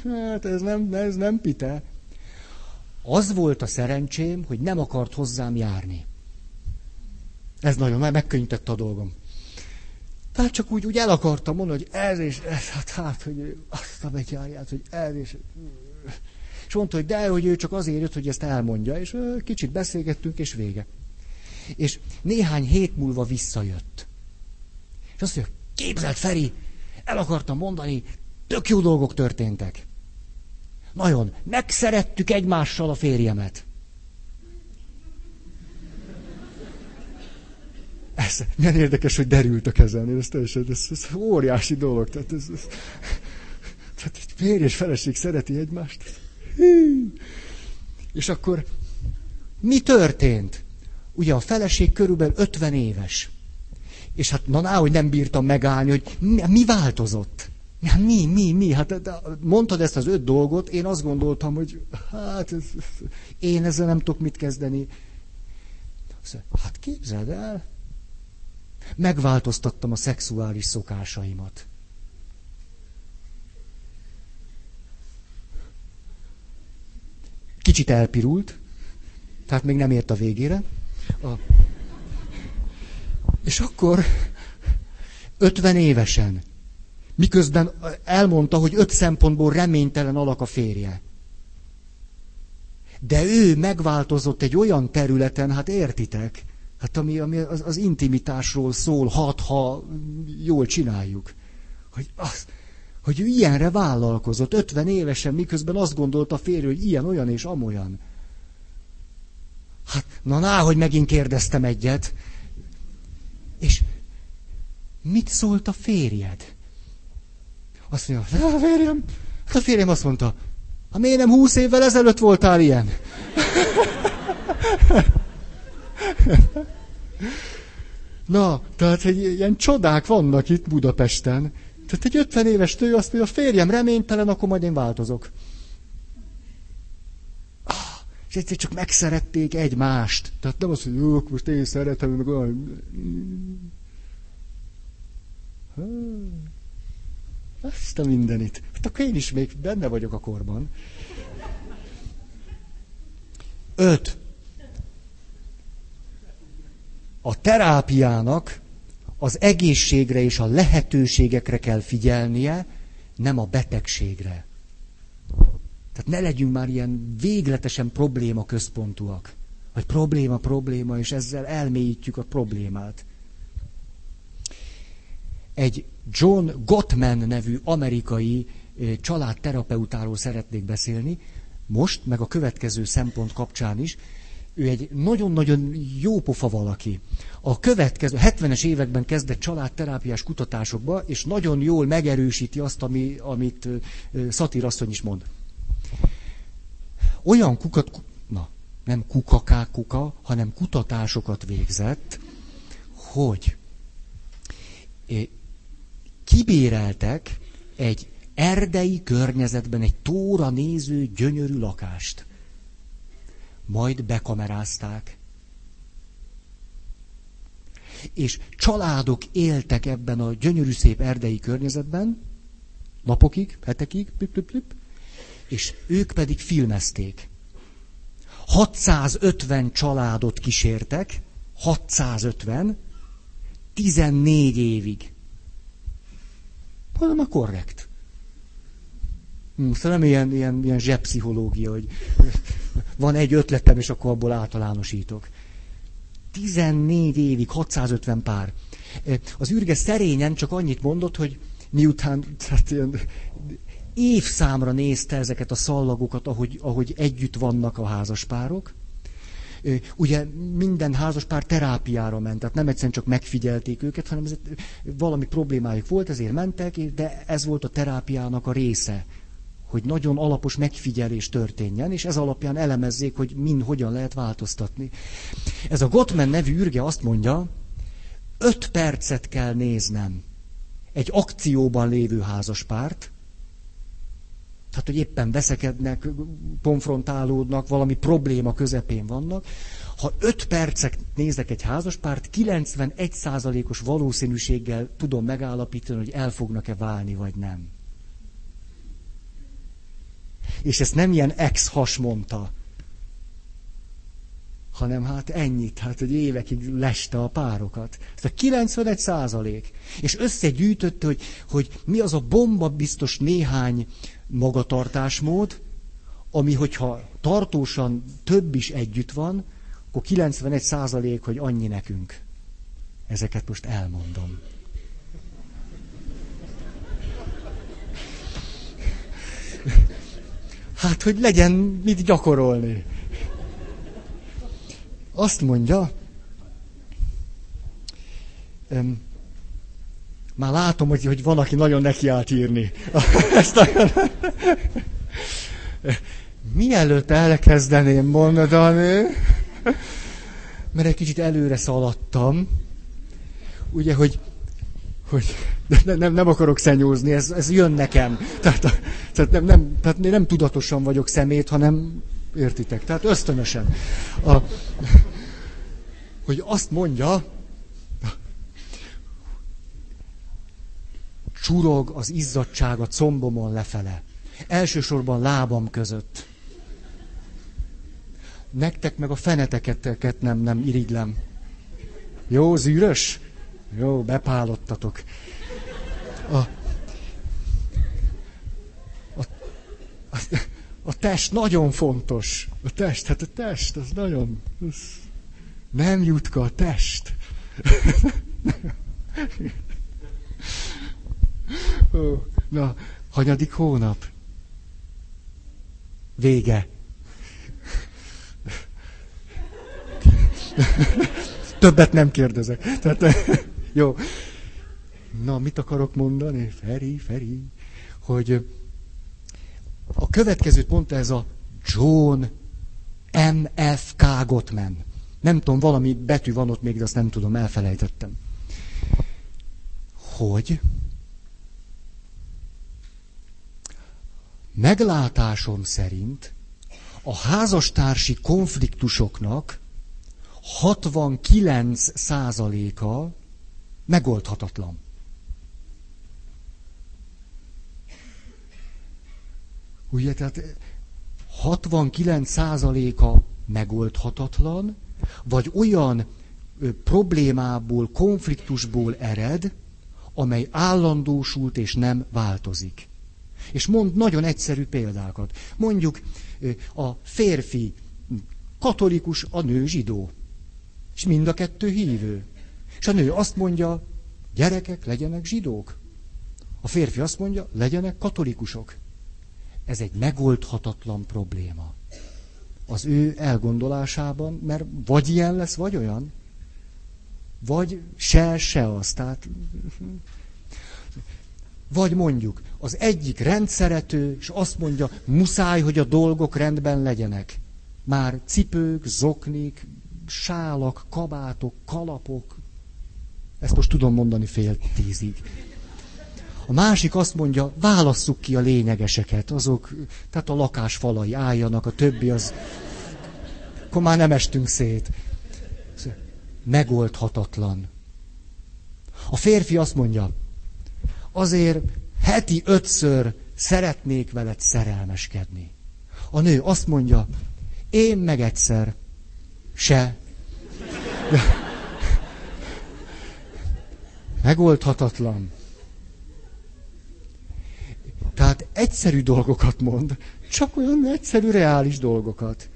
hát ez nem, ez nem pite. Az volt a szerencsém, hogy nem akart hozzám járni. Ez nagyon, megkönnyítette a dolgom. Tehát csak úgy, úgy el akartam mondani, hogy ez és ez, hát, hát hogy azt a betyárját, hogy ez és... És mondta, hogy de, hogy ő csak azért jött, hogy ezt elmondja, és kicsit beszélgettünk, és vége. És néhány hét múlva visszajött. És azt mondja, képzelt Feri, el akartam mondani, tök jó dolgok történtek. Nagyon, megszerettük egymással a férjemet. Ez, milyen érdekes, hogy derült a kezelni, ez teljesen, ez, ez óriási dolog. Tehát, ez, ez, tehát egy férj és feleség szereti egymást. És akkor mi történt? Ugye a feleség körülbelül 50 éves. És hát na, hogy nem bírtam megállni, hogy mi, mi változott. Hát mi, mi, mi? Hát mondtad ezt az öt dolgot, én azt gondoltam, hogy hát ez, én ezzel nem tudok mit kezdeni. Hát képzeld el, megváltoztattam a szexuális szokásaimat. Kicsit elpirult, tehát még nem ért a végére. A... És akkor 50 évesen, miközben elmondta, hogy öt szempontból reménytelen alak a férje. De ő megváltozott egy olyan területen, hát értitek, hát ami, ami az, az intimitásról szól, hat, ha jól csináljuk. Hogy, az, hogy ő ilyenre vállalkozott, 50 évesen, miközben azt gondolta a férj, hogy ilyen, olyan és amolyan. Hát, na, ná, hogy megint kérdeztem egyet. Mit szólt a férjed? Azt mondja, a férjem, hát a férjem azt mondta, ha miért nem húsz évvel ezelőtt voltál ilyen? Na, tehát hogy ilyen csodák vannak itt Budapesten. Tehát egy 50 éves tő azt mondja, a férjem reménytelen, akkor majd én változok. Ah, és egyszer csak megszerették egymást. Tehát nem az, hogy jó, most én szeretem, meg olyan... Azt a mindenit. Hát akkor én is még benne vagyok a korban. Öt. A terápiának az egészségre és a lehetőségekre kell figyelnie, nem a betegségre. Tehát ne legyünk már ilyen végletesen probléma központúak. Hogy probléma, probléma, és ezzel elmélyítjük a problémát. Egy John Gottman nevű amerikai családterapeutáról szeretnék beszélni, most, meg a következő szempont kapcsán is, ő egy nagyon-nagyon jó pofa valaki. A következő 70-es években kezdett családterápiás kutatásokba, és nagyon jól megerősíti azt, ami, amit Szatír asszony is mond. Olyan kukat, na, nem kukakák kuka, hanem kutatásokat végzett, hogy kibéreltek egy erdei környezetben egy tóra néző gyönyörű lakást majd bekamerázták. És családok éltek ebben a gyönyörű szép erdei környezetben, napokig, hetekig, plip, plip, plip, és ők pedig filmezték. 650 családot kísértek, 650, 14 évig. Hanem a korrekt. Hm, szóval nem ilyen, ilyen, ilyen zsebpszichológia, hogy van egy ötletem, és akkor abból általánosítok. 14 évig, 650 pár. Az űrge szerényen csak annyit mondott, hogy miután tehát ilyen, évszámra nézte ezeket a szallagokat, ahogy, ahogy együtt vannak a házaspárok. Ugye minden házaspár terápiára ment, tehát nem egyszerűen csak megfigyelték őket, hanem ez, valami problémájuk volt, ezért mentek, de ez volt a terápiának a része, hogy nagyon alapos megfigyelés történjen, és ez alapján elemezzék, hogy min hogyan lehet változtatni. Ez a Gottman nevű űrge azt mondja, öt percet kell néznem egy akcióban lévő házaspárt, tehát, hogy éppen veszekednek, konfrontálódnak, valami probléma közepén vannak. Ha öt percet nézek egy házaspárt, 91%-os valószínűséggel tudom megállapítani, hogy el fognak-e válni, vagy nem. És ezt nem ilyen ex-has mondta, hanem hát ennyit, hát hogy évekig leste a párokat. Ez a 91 százalék. És összegyűjtötte, hogy, hogy mi az a bomba biztos néhány magatartásmód, ami hogyha tartósan több is együtt van, akkor 91 százalék, hogy annyi nekünk. Ezeket most elmondom. Hát, hogy legyen mit gyakorolni. Azt mondja, már látom, hogy, hogy van, aki nagyon nekiállt írni. Ezt nagyon... Mielőtt elkezdeném mondani, mert egy kicsit előre szaladtam, ugye, hogy, hogy nem, nem, nem akarok szenyózni, ez, ez jön nekem. Tehát, tehát, nem, nem, tehát nem tudatosan vagyok szemét, hanem értitek, tehát ösztönösen. A, hogy azt mondja, csurog az izzadság a combomon lefele. Elsősorban lábam között. Nektek meg a feneteket nem, nem irigylem. Jó, zűrös? Jó, bepálottatok. A, a, a, a test nagyon fontos. A test, hát a test, az nagyon... Az nem jutka a test. Na, hanyadik hónap? Vége. Többet nem kérdezek. Tehát, jó. Na, mit akarok mondani? Feri, Feri, hogy a következőt mondta ez a John M.F.K. Gottman. Nem tudom, valami betű van ott még, de azt nem tudom, elfelejtettem. Hogy meglátásom szerint a házastársi konfliktusoknak 69 százaléka megoldhatatlan. Ugye, tehát 69 százaléka megoldhatatlan, vagy olyan ö, problémából, konfliktusból ered, amely állandósult és nem változik. És mond nagyon egyszerű példákat. Mondjuk a férfi katolikus, a nő zsidó. És mind a kettő hívő. És a nő azt mondja, gyerekek legyenek zsidók. A férfi azt mondja, legyenek katolikusok. Ez egy megoldhatatlan probléma. Az ő elgondolásában, mert vagy ilyen lesz, vagy olyan. Vagy se, se az. Tehát vagy mondjuk, az egyik rendszerető, és azt mondja, muszáj, hogy a dolgok rendben legyenek. Már cipők, zoknik, sálak, kabátok, kalapok. Ezt most tudom mondani fél tízig. A másik azt mondja, válasszuk ki a lényegeseket, azok, tehát a lakás falai álljanak, a többi az, akkor már nem estünk szét. Megoldhatatlan. A férfi azt mondja, azért heti ötször szeretnék veled szerelmeskedni. A nő azt mondja, én meg egyszer se. De... Megoldhatatlan. Tehát egyszerű dolgokat mond, csak olyan egyszerű, reális dolgokat.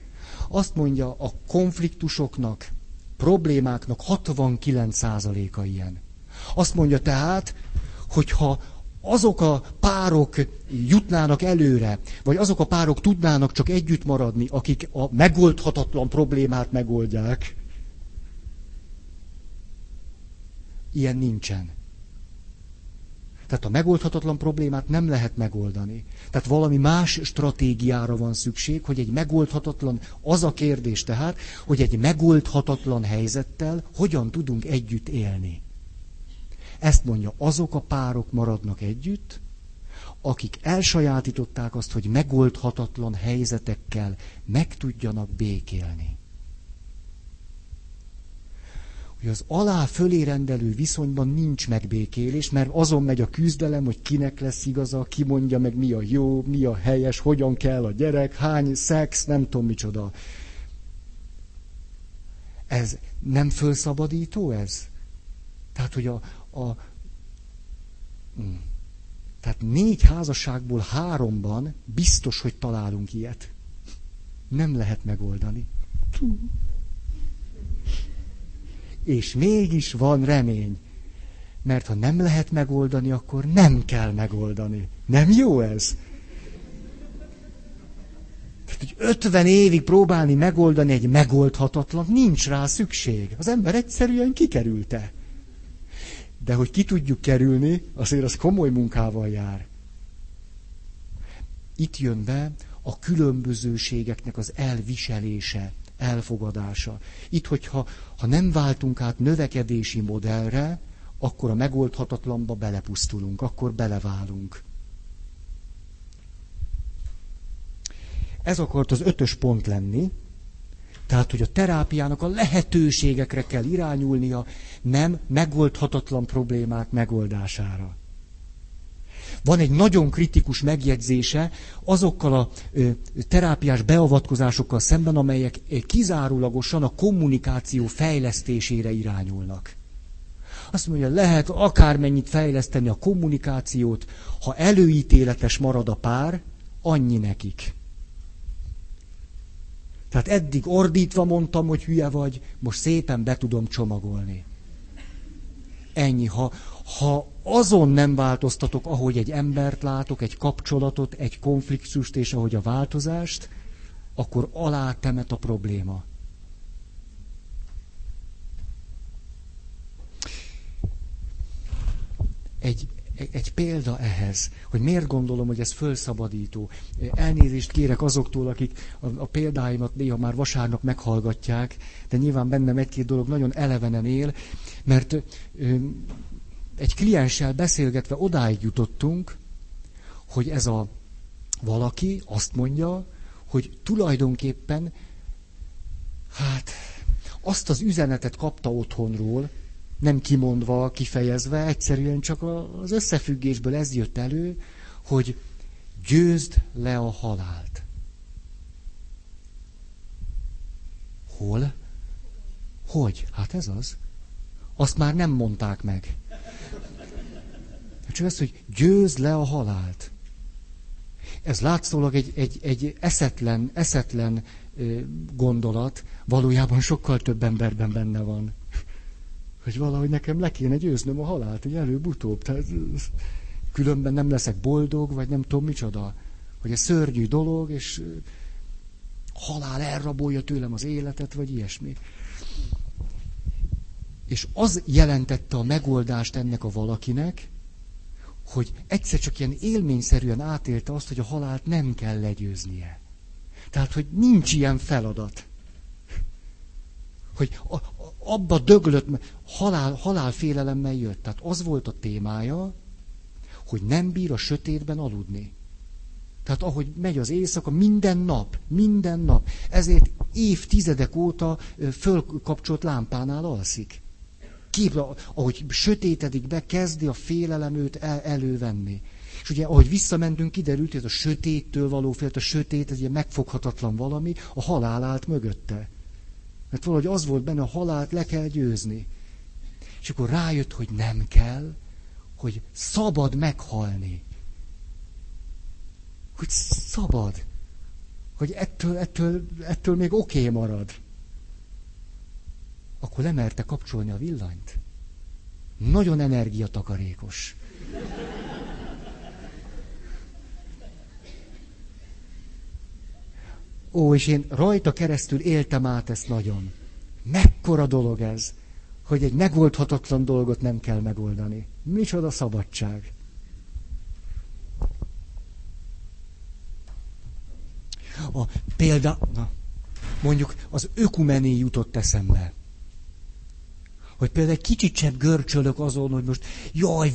Azt mondja, a konfliktusoknak, problémáknak 69%-a ilyen. Azt mondja tehát, hogyha azok a párok jutnának előre, vagy azok a párok tudnának csak együtt maradni, akik a megoldhatatlan problémát megoldják, ilyen nincsen. Tehát a megoldhatatlan problémát nem lehet megoldani. Tehát valami más stratégiára van szükség, hogy egy megoldhatatlan, az a kérdés tehát, hogy egy megoldhatatlan helyzettel hogyan tudunk együtt élni. Ezt mondja, azok a párok maradnak együtt, akik elsajátították azt, hogy megoldhatatlan helyzetekkel meg tudjanak békélni. Hogy az alá fölé rendelő viszonyban nincs megbékélés, mert azon megy a küzdelem, hogy kinek lesz igaza, ki mondja meg mi a jó, mi a helyes, hogyan kell a gyerek, hány szex, nem tudom micsoda. ez nem fölszabadító ez? Tehát, hogy a, a hm. tehát négy házasságból háromban biztos, hogy találunk ilyet. Nem lehet megoldani. És mégis van remény. Mert ha nem lehet megoldani, akkor nem kell megoldani. Nem jó ez? Tehát, hogy 50 évig próbálni megoldani egy megoldhatatlan, nincs rá szükség. Az ember egyszerűen kikerülte. De hogy ki tudjuk kerülni, azért az komoly munkával jár. Itt jön be a különbözőségeknek az elviselése, elfogadása. Itt, hogyha ha nem váltunk át növekedési modellre, akkor a megoldhatatlanba belepusztulunk, akkor beleválunk. Ez akart az ötös pont lenni, tehát, hogy a terápiának a lehetőségekre kell irányulnia, nem megoldhatatlan problémák megoldására. Van egy nagyon kritikus megjegyzése azokkal a terápiás beavatkozásokkal szemben, amelyek kizárólagosan a kommunikáció fejlesztésére irányulnak. Azt mondja, lehet akármennyit fejleszteni a kommunikációt, ha előítéletes marad a pár, annyi nekik. Tehát eddig ordítva mondtam, hogy hülye vagy, most szépen be tudom csomagolni. Ennyi. Ha, ha azon nem változtatok, ahogy egy embert látok, egy kapcsolatot, egy konfliktust és ahogy a változást, akkor alátemet a probléma. Egy, egy példa ehhez, hogy miért gondolom, hogy ez fölszabadító. Elnézést kérek azoktól, akik a, a példáimat néha már vasárnap meghallgatják, de nyilván bennem egy-két dolog nagyon elevenen él, mert ö, egy klienssel beszélgetve odáig jutottunk, hogy ez a valaki azt mondja, hogy tulajdonképpen, hát azt az üzenetet kapta otthonról, nem kimondva, kifejezve, egyszerűen csak az összefüggésből ez jött elő, hogy győzd le a halált. Hol? Hogy? Hát ez az. Azt már nem mondták meg. Csak az, hogy győzd le a halált. Ez látszólag egy, egy, egy eszetlen, eszetlen gondolat, valójában sokkal több emberben benne van hogy valahogy nekem le kéne győznöm a halált, hogy előbb-utóbb. Tehát, különben nem leszek boldog, vagy nem tudom micsoda. Hogy ez szörnyű dolog, és halál elrabolja tőlem az életet, vagy ilyesmi. És az jelentette a megoldást ennek a valakinek, hogy egyszer csak ilyen élményszerűen átélte azt, hogy a halált nem kell legyőznie. Tehát, hogy nincs ilyen feladat. Hogy abba döglött, halál, halálfélelemmel jött. Tehát az volt a témája, hogy nem bír a sötétben aludni. Tehát ahogy megy az éjszaka, minden nap, minden nap. Ezért évtizedek óta fölkapcsolt lámpánál alszik. Kép, ahogy sötétedik be, kezdi a félelem őt el, elővenni. És ugye, ahogy visszamentünk, kiderült, hogy ez a sötéttől való félt, a sötét, ez egy megfoghatatlan valami, a halál állt mögötte. Mert valahogy az volt benne, a halált le kell győzni. És akkor rájött, hogy nem kell, hogy szabad meghalni. Hogy szabad. Hogy ettől, ettől, ettől még oké okay marad. Akkor lemerte kapcsolni a villanyt. Nagyon energiatakarékos. Ó, és én rajta keresztül éltem át ezt nagyon. Mekkora dolog ez, hogy egy megoldhatatlan dolgot nem kell megoldani. Micsoda szabadság. A példa, na, mondjuk az ökumené jutott eszembe hogy például kicsit sem görcsölök azon, hogy most jaj,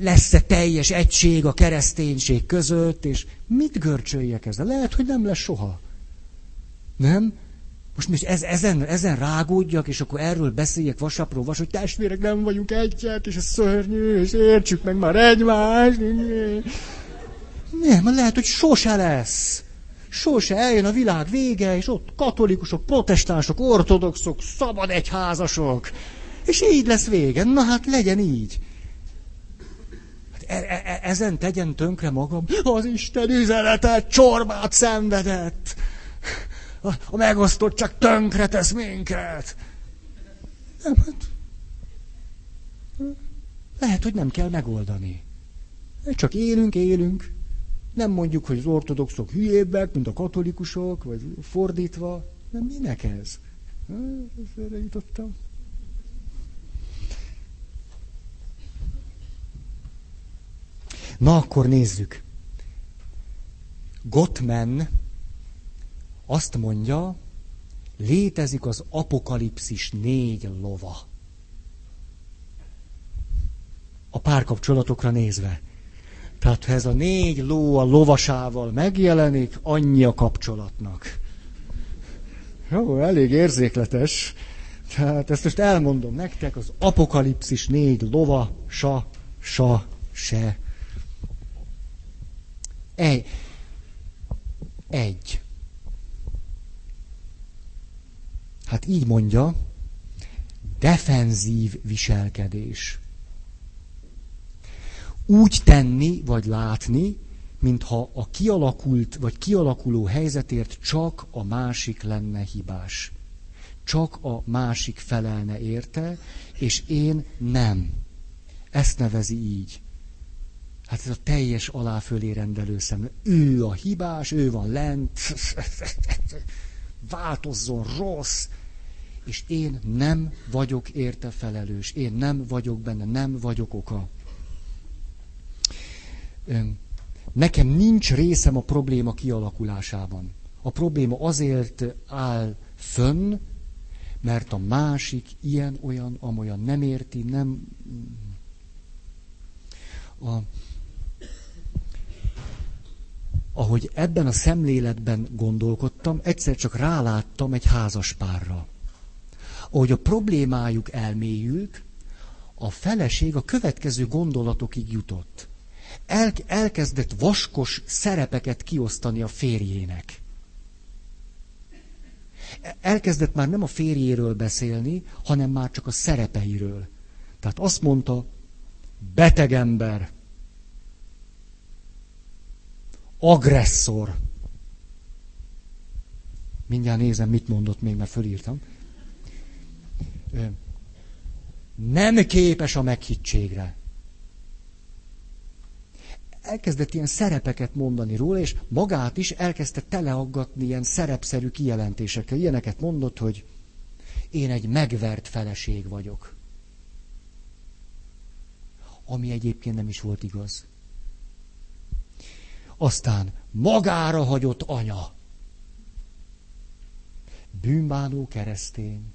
lesz-e teljes egység a kereszténység között, és mit görcsöljek ezzel? Lehet, hogy nem lesz soha. Nem? Most most ez, ezen, ezen rágódjak, és akkor erről beszéljek vasapról vas, hogy testvérek nem vagyunk egyet, és ez szörnyű, és értsük meg már egymást. Nem, lehet, hogy sose lesz. Sose eljön a világ vége, és ott katolikusok, protestánsok, ortodoxok, szabad egyházasok. És így lesz vége. Na hát legyen így. Hát e- e- e- ezen tegyen tönkre magam. Az Isten üzenetet csorbát szenvedett. A, a megosztottság tönkre tesz minket. Nem, hát, lehet, hogy nem kell megoldani. Csak élünk, élünk. Nem mondjuk, hogy az ortodoxok hülyébbek, mint a katolikusok, vagy fordítva. Nem, minek ez? Erre jutottam. Na, akkor nézzük. Gottman azt mondja, létezik az apokalipszis négy lova. A párkapcsolatokra nézve. Tehát ha ez a négy ló a lovasával megjelenik, annyi a kapcsolatnak. Jó, elég érzékletes. Tehát ezt most elmondom nektek, az apokalipszis négy lova, sa, sa, se. Egy. Egy. Hát így mondja, defenzív viselkedés úgy tenni vagy látni, mintha a kialakult vagy kialakuló helyzetért csak a másik lenne hibás. Csak a másik felelne érte, és én nem. Ezt nevezi így. Hát ez a teljes aláfölé rendelő szem. Ő a hibás, ő van lent, változzon rossz, és én nem vagyok érte felelős, én nem vagyok benne, nem vagyok oka nekem nincs részem a probléma kialakulásában. A probléma azért áll fönn, mert a másik ilyen, olyan, amolyan nem érti, nem... A, ahogy ebben a szemléletben gondolkodtam, egyszer csak ráláttam egy házas párra. Ahogy a problémájuk elmélyült, a feleség a következő gondolatokig jutott el, elkezdett vaskos szerepeket kiosztani a férjének. Elkezdett már nem a férjéről beszélni, hanem már csak a szerepeiről. Tehát azt mondta, beteg ember, agresszor. Mindjárt nézem, mit mondott még, mert fölírtam. Nem képes a meghittségre elkezdett ilyen szerepeket mondani róla, és magát is elkezdte teleaggatni ilyen szerepszerű kijelentésekkel. Ilyeneket mondott, hogy én egy megvert feleség vagyok. Ami egyébként nem is volt igaz. Aztán magára hagyott anya. Bűnbánó keresztény.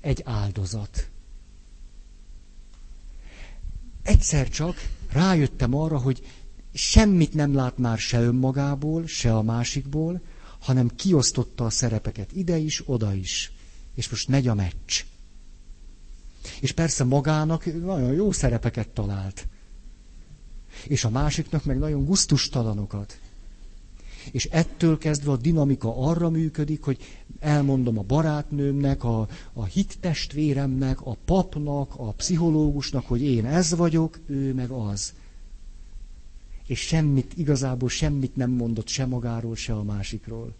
Egy áldozat. Egyszer csak rájöttem arra, hogy semmit nem lát már se önmagából, se a másikból, hanem kiosztotta a szerepeket ide is, oda is. És most megy a meccs. És persze magának nagyon jó szerepeket talált. És a másiknak meg nagyon guztustalanokat. És ettől kezdve a dinamika arra működik, hogy elmondom a barátnőmnek, a, a hittestvéremnek, a papnak, a pszichológusnak, hogy én ez vagyok, ő meg az. És semmit, igazából semmit nem mondott se magáról, se a másikról.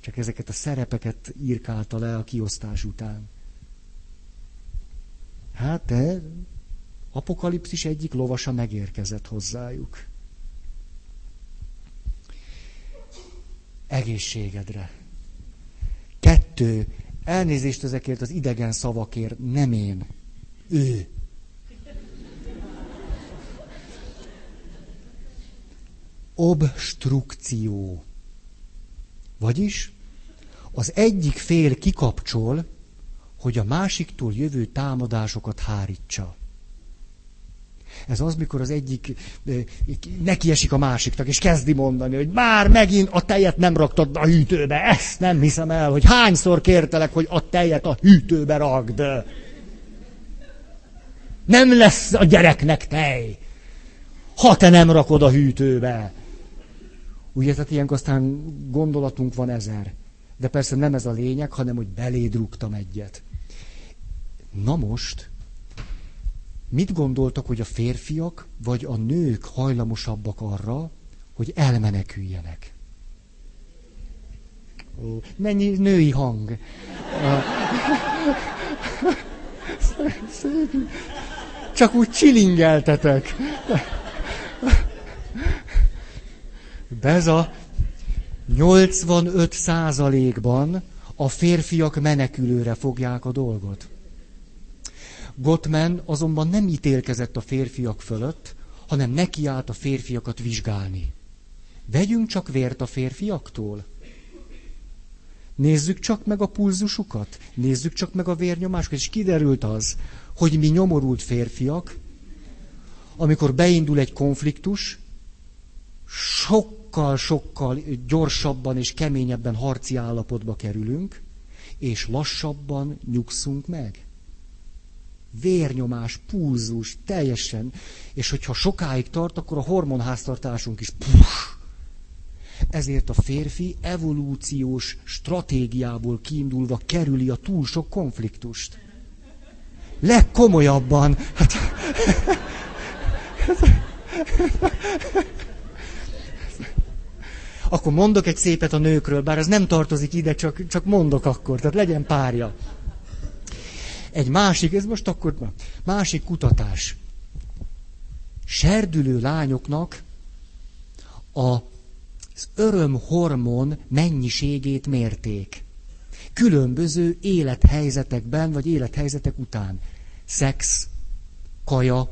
Csak ezeket a szerepeket írkálta le a kiosztás után. Hát te, apokalipszis egyik lovasa megérkezett hozzájuk. Egészségedre. Kettő, elnézést ezekért az idegen szavakért, nem én, ő. Obstrukció. Vagyis az egyik fél kikapcsol, hogy a másiktól jövő támadásokat hárítsa. Ez az, mikor az egyik neki esik a másiknak, és kezdi mondani, hogy már megint a tejet nem raktad a hűtőbe. Ezt nem hiszem el, hogy hányszor kértelek, hogy a tejet a hűtőbe rakd. Nem lesz a gyereknek tej, ha te nem rakod a hűtőbe. Ugye, tehát ilyenkor aztán gondolatunk van ezer. De persze nem ez a lényeg, hanem hogy beléd rúgtam egyet. Na most, mit gondoltak, hogy a férfiak vagy a nők hajlamosabbak arra, hogy elmeneküljenek? Mennyi női hang. Csak úgy csilingeltetek. a 85 százalékban a férfiak menekülőre fogják a dolgot. Gottman azonban nem ítélkezett a férfiak fölött, hanem nekiállt a férfiakat vizsgálni. Vegyünk csak vért a férfiaktól. Nézzük csak meg a pulzusukat, nézzük csak meg a vérnyomásukat, és kiderült az, hogy mi nyomorult férfiak, amikor beindul egy konfliktus, sokkal-sokkal gyorsabban és keményebben harci állapotba kerülünk, és lassabban nyugszunk meg. Vérnyomás, pulzus, teljesen. És hogyha sokáig tart, akkor a hormonháztartásunk is puff, ezért a férfi evolúciós stratégiából kiindulva kerüli a túl sok konfliktust. Legkomolyabban. Hát, akkor mondok egy szépet a nőkről, bár ez nem tartozik ide, csak, csak mondok akkor, tehát legyen párja. Egy másik, ez most akkor másik kutatás. Serdülő lányoknak a az örömhormon mennyiségét mérték. Különböző élethelyzetekben, vagy élethelyzetek után. Szex, kaja,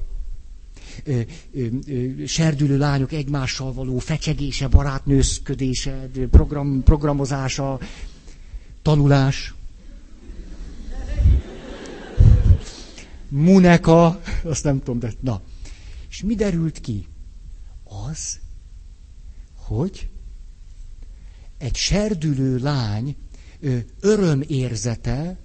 ö, ö, ö, serdülő lányok egymással való fecsegése, barátnőzködése, program, programozása, tanulás. Muneka, azt nem tudom, de na. És mi derült ki? Az, hogy egy serdülő lány örömérzete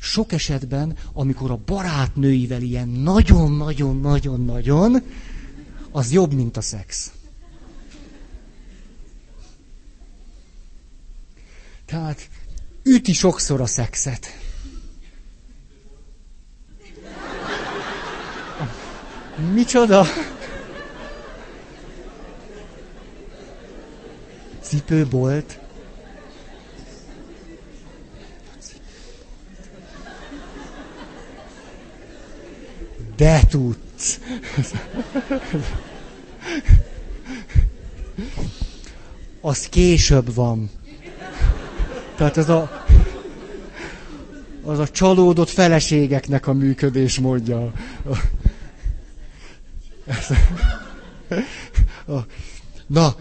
sok esetben, amikor a barátnőivel ilyen nagyon-nagyon-nagyon-nagyon, az jobb, mint a szex. Tehát üti sokszor a szexet. Micsoda? Cipőbolt. De tudsz. Az később van. Tehát ez a, az a csalódott feleségeknek a működés módja. Na,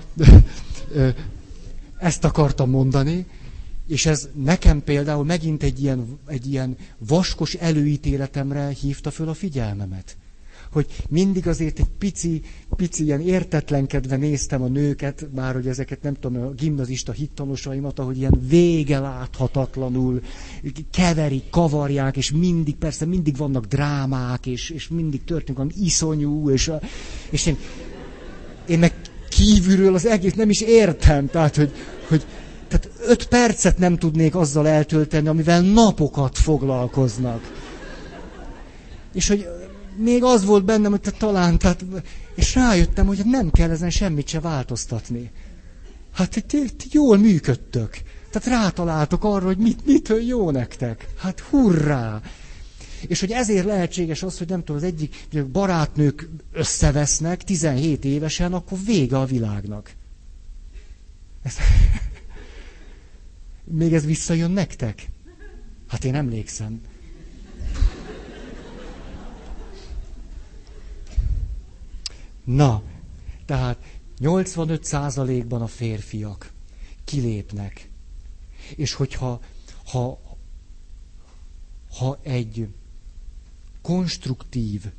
ezt akartam mondani, és ez nekem például megint egy ilyen, egy ilyen vaskos előítéletemre hívta föl a figyelmemet. Hogy mindig azért egy pici, pici ilyen értetlenkedve néztem a nőket, bár hogy ezeket nem tudom, a gimnazista hittanosaimat, ahogy ilyen vége láthatatlanul keverik, kavarják, és mindig, persze mindig vannak drámák, és, és mindig történik valami iszonyú, és, és én, én meg kívülről az egész nem is értem. Tehát, hogy, hogy tehát öt percet nem tudnék azzal eltölteni, amivel napokat foglalkoznak. És hogy még az volt bennem, hogy te talán, tehát, és rájöttem, hogy nem kell ezen semmit se változtatni. Hát ti, ti jól működtök. Tehát rátaláltok arra, hogy mit, mitől jó nektek. Hát hurrá! És hogy ezért lehetséges az, hogy nem tudom, az egyik barátnők összevesznek 17 évesen, akkor vége a világnak. Ezt... Még ez visszajön nektek? Hát én emlékszem. Na, tehát 85%-ban a férfiak kilépnek. És hogyha ha, ha egy konstruktív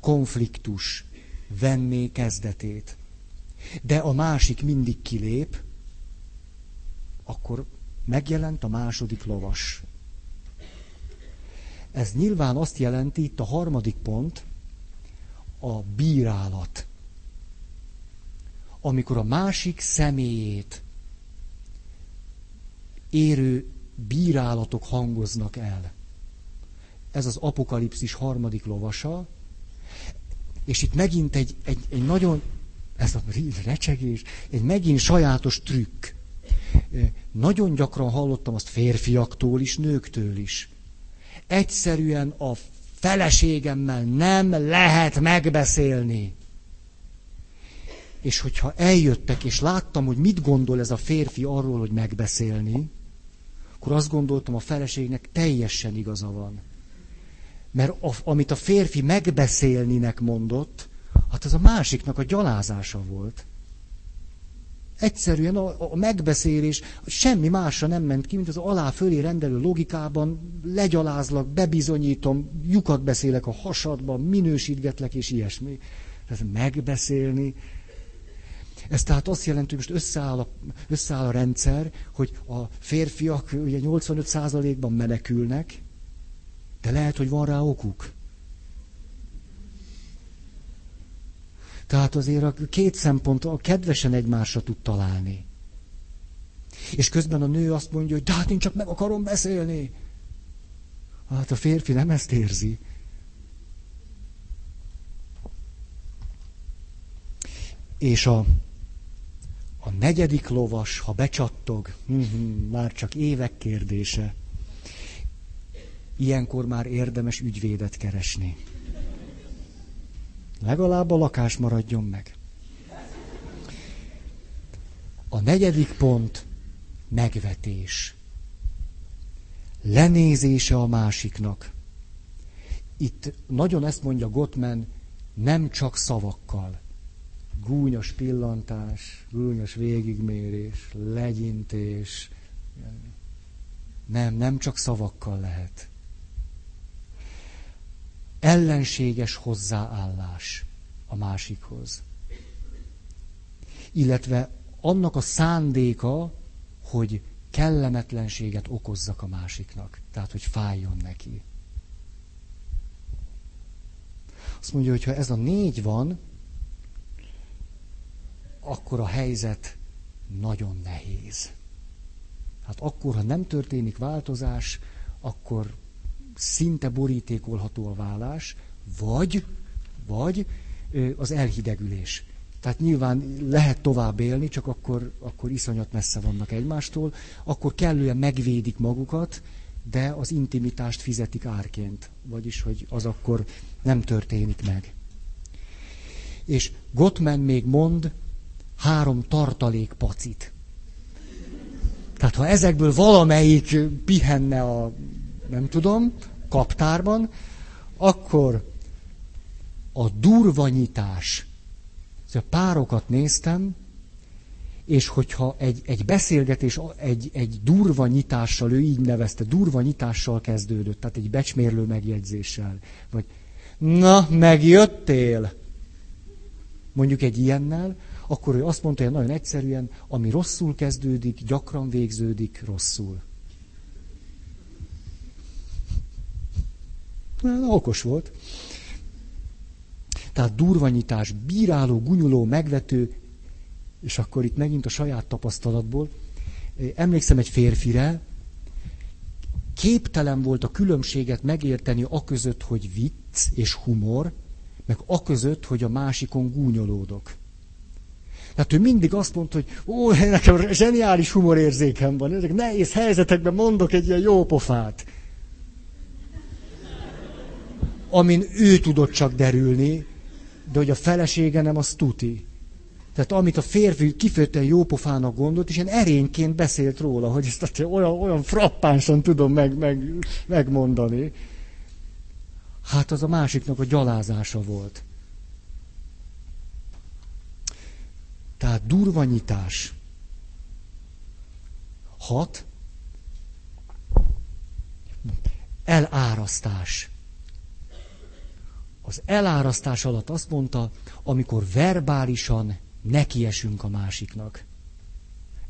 konfliktus venné kezdetét, de a másik mindig kilép, akkor megjelent a második lovas. Ez nyilván azt jelenti, itt a harmadik pont, a bírálat. amikor a másik személyét érő bírálatok hangoznak el. Ez az apokalipszis harmadik lovasa, és itt megint egy, egy, egy nagyon, ez a recsegés, egy megint sajátos trükk. Nagyon gyakran hallottam azt férfiaktól is, nőktől is. Egyszerűen a feleségemmel nem lehet megbeszélni. És hogyha eljöttek, és láttam, hogy mit gondol ez a férfi arról, hogy megbeszélni, akkor azt gondoltam, a feleségnek teljesen igaza van. Mert a, amit a férfi megbeszélninek mondott, hát az a másiknak a gyalázása volt. Egyszerűen a, a megbeszélés semmi másra nem ment ki, mint az alá fölé rendelő logikában legyalázlak, bebizonyítom, lyukat beszélek a hasadban, minősítgetlek és ilyesmi. Tehát megbeszélni. Ez tehát azt jelenti, hogy most összeáll a, összeáll a rendszer, hogy a férfiak ugye 85%-ban menekülnek, de lehet, hogy van rá okuk. Tehát azért a két szempont a kedvesen egymásra tud találni. És közben a nő azt mondja, hogy de hát én csak meg akarom beszélni. Hát a férfi nem ezt érzi. És a, a negyedik lovas, ha becsattog, már csak évek kérdése. Ilyenkor már érdemes ügyvédet keresni. Legalább a lakás maradjon meg. A negyedik pont megvetés. Lenézése a másiknak. Itt nagyon ezt mondja Gottman, nem csak szavakkal. Gúnyos pillantás, gúnyos végigmérés, legyintés. Nem, nem csak szavakkal lehet ellenséges hozzáállás a másikhoz. Illetve annak a szándéka, hogy kellemetlenséget okozzak a másiknak. Tehát, hogy fájjon neki. Azt mondja, hogy ha ez a négy van, akkor a helyzet nagyon nehéz. Hát akkor, ha nem történik változás, akkor szinte borítékolható a vállás, vagy, vagy az elhidegülés. Tehát nyilván lehet tovább élni, csak akkor, akkor iszonyat messze vannak egymástól, akkor kellően megvédik magukat, de az intimitást fizetik árként, vagyis hogy az akkor nem történik meg. És Gottman még mond három tartalék pacit. Tehát ha ezekből valamelyik pihenne a, nem tudom, kaptárban, akkor a durvanyítás, a párokat néztem, és hogyha egy, egy beszélgetés egy, egy durva nyitással, ő így nevezte, durva nyitással kezdődött, tehát egy becsmérlő megjegyzéssel, vagy na, megjöttél, mondjuk egy ilyennel, akkor ő azt mondta, hogy nagyon egyszerűen, ami rosszul kezdődik, gyakran végződik rosszul. Okos volt. Tehát durvanyítás, bíráló, gunyuló, megvető, és akkor itt megint a saját tapasztalatból. Emlékszem egy férfire, képtelen volt a különbséget megérteni a között, hogy vicc és humor, meg a között, hogy a másikon gúnyolódok. Tehát ő mindig azt mondta, hogy ó, nekem zseniális humorérzékem van, ezek nehéz helyzetekben mondok egy ilyen jó pofát amin ő tudott csak derülni, de hogy a felesége nem, az tuti. Tehát amit a férfi kifejezetten jópofának gondolt, és ilyen erényként beszélt róla, hogy ezt olyan, olyan frappánsan tudom meg, meg, megmondani. Hát az a másiknak a gyalázása volt. Tehát durvanyítás. Hat. Elárasztás. Az elárasztás alatt azt mondta, amikor verbálisan nekiesünk a másiknak.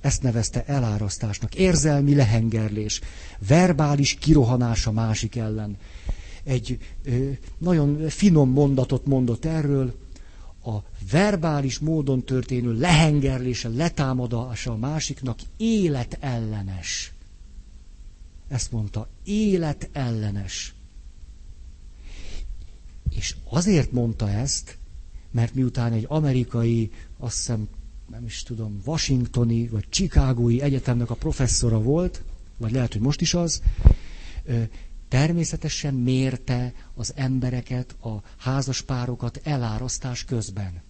Ezt nevezte elárasztásnak. Érzelmi lehengerlés, verbális kirohanás a másik ellen. Egy ö, nagyon finom mondatot mondott erről, a verbális módon történő lehengerlése, letámadása a másiknak életellenes. Ezt mondta, életellenes. És azért mondta ezt, mert miután egy amerikai, azt hiszem, nem is tudom, washingtoni vagy chicagói egyetemnek a professzora volt, vagy lehet, hogy most is az, természetesen mérte az embereket, a házaspárokat elárasztás közben.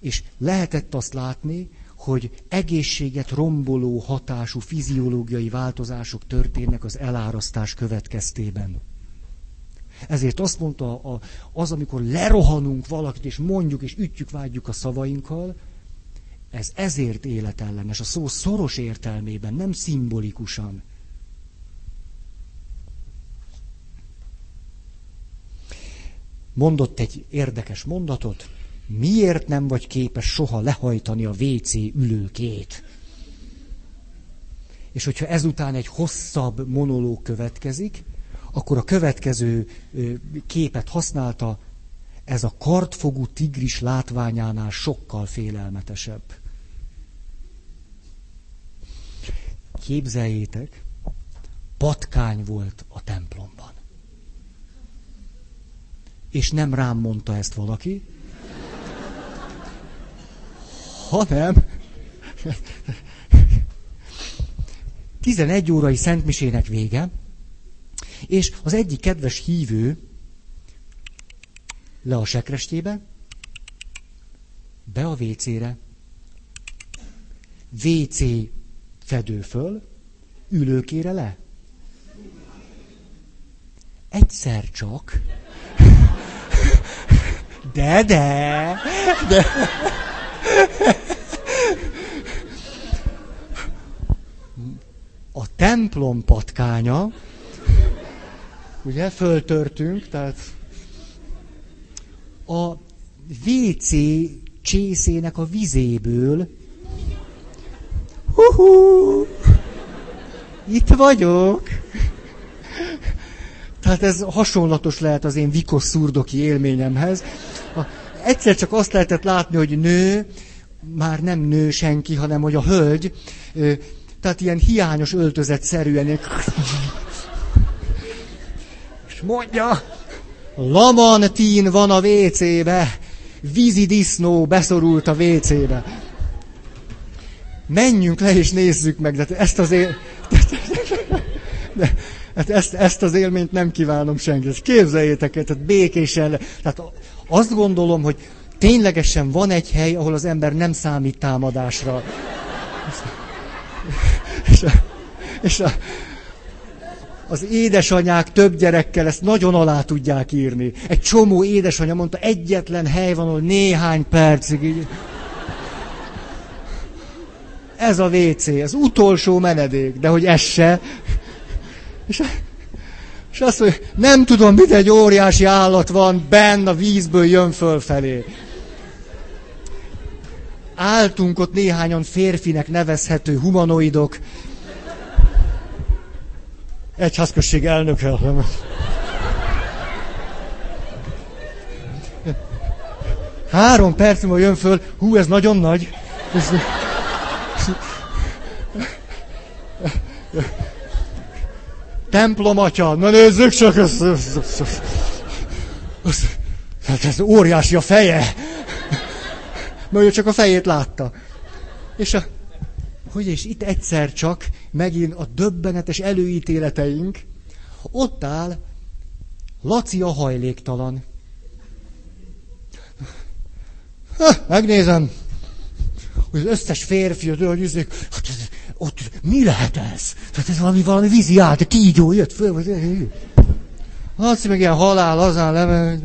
És lehetett azt látni, hogy egészséget romboló hatású fiziológiai változások történnek az elárasztás következtében. Ezért azt mondta, az, amikor lerohanunk valakit, és mondjuk, és ütjük, vágyjuk a szavainkkal, ez ezért életellenes, a szó szoros értelmében, nem szimbolikusan. Mondott egy érdekes mondatot, miért nem vagy képes soha lehajtani a WC ülőkét? És hogyha ezután egy hosszabb monológ következik, akkor a következő képet használta, ez a kartfogú tigris látványánál sokkal félelmetesebb. Képzeljétek, patkány volt a templomban. És nem rám mondta ezt valaki, hanem 11 órai szentmisének vége, és az egyik kedves hívő le a sekrestébe, be a WC-re, WC fedő föl, ülőkére le. Egyszer csak. De, de, de. A templom patkánya, ugye, föltörtünk, tehát a WC csészének a vizéből Hú, itt vagyok. Tehát ez hasonlatos lehet az én vikos szurdoki élményemhez. A, egyszer csak azt lehetett látni, hogy nő, már nem nő senki, hanem hogy a hölgy, tehát ilyen hiányos öltözet szerűen, és mondja, lamantin van a WC-be, vízi disznó beszorult a WC-be menjünk le és nézzük meg, de ezt az él... De, hát ezt, ezt az élményt nem kívánom senkinek. Képzeljétek el, tehát békésen. Tehát azt gondolom, hogy ténylegesen van egy hely, ahol az ember nem számít támadásra. És, a, és a, az édesanyák több gyerekkel ezt nagyon alá tudják írni. Egy csomó édesanyja mondta, egyetlen hely van, ahol néhány percig így ez a WC, az utolsó menedék, de hogy ez se. És, és azt mondja, nem tudom, mit egy óriási állat van, benn a vízből jön fölfelé. Áltunk ott néhányan férfinek nevezhető humanoidok. Egyházközség elnöke. Három perc múlva jön föl, hú, ez nagyon nagy. Atya, na nézzük csak, ez, ez, ez, ez, ez, ez óriási a feje. Mert ő csak a fejét látta. És a, hogy és itt egyszer csak megint a döbbenetes előítéleteink, ott áll Laci a hajléktalan. Ha, megnézem, hogy az összes férfi, hogy izék, hát ez, ott mi lehet ez? Tehát ez valami, valami vízi át, kígyó jött föl, vagy... Azt meg ilyen halál, azán leve...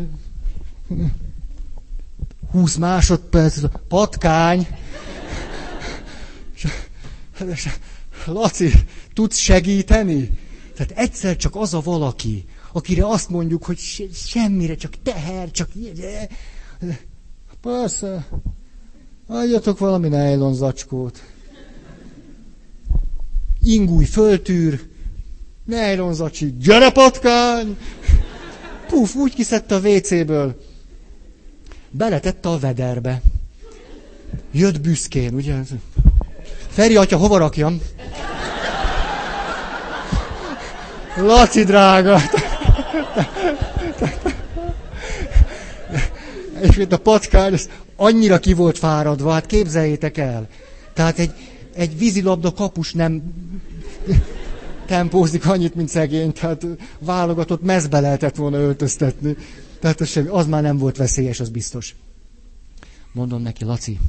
20 másodperc, patkány. Laci, tudsz segíteni? Tehát egyszer csak az a valaki, akire azt mondjuk, hogy semmire, csak teher, csak... Persze, adjatok valami nejlon zacskót ingúj föltűr, nejlonzacsi, gyere patkány! Puf, úgy kiszedte a WC-ből. beletette a vederbe. Jött büszkén, ugye? Feri atya, hova rakjam? Laci drága! És mint a patkány, ez annyira ki volt fáradva, hát képzeljétek el. Tehát egy, egy vízilabda kapus nem tempózik annyit, mint szegény, tehát válogatott mezbe lehetett volna öltöztetni. Tehát az, semmi, az már nem volt veszélyes, az biztos. Mondom neki, Laci,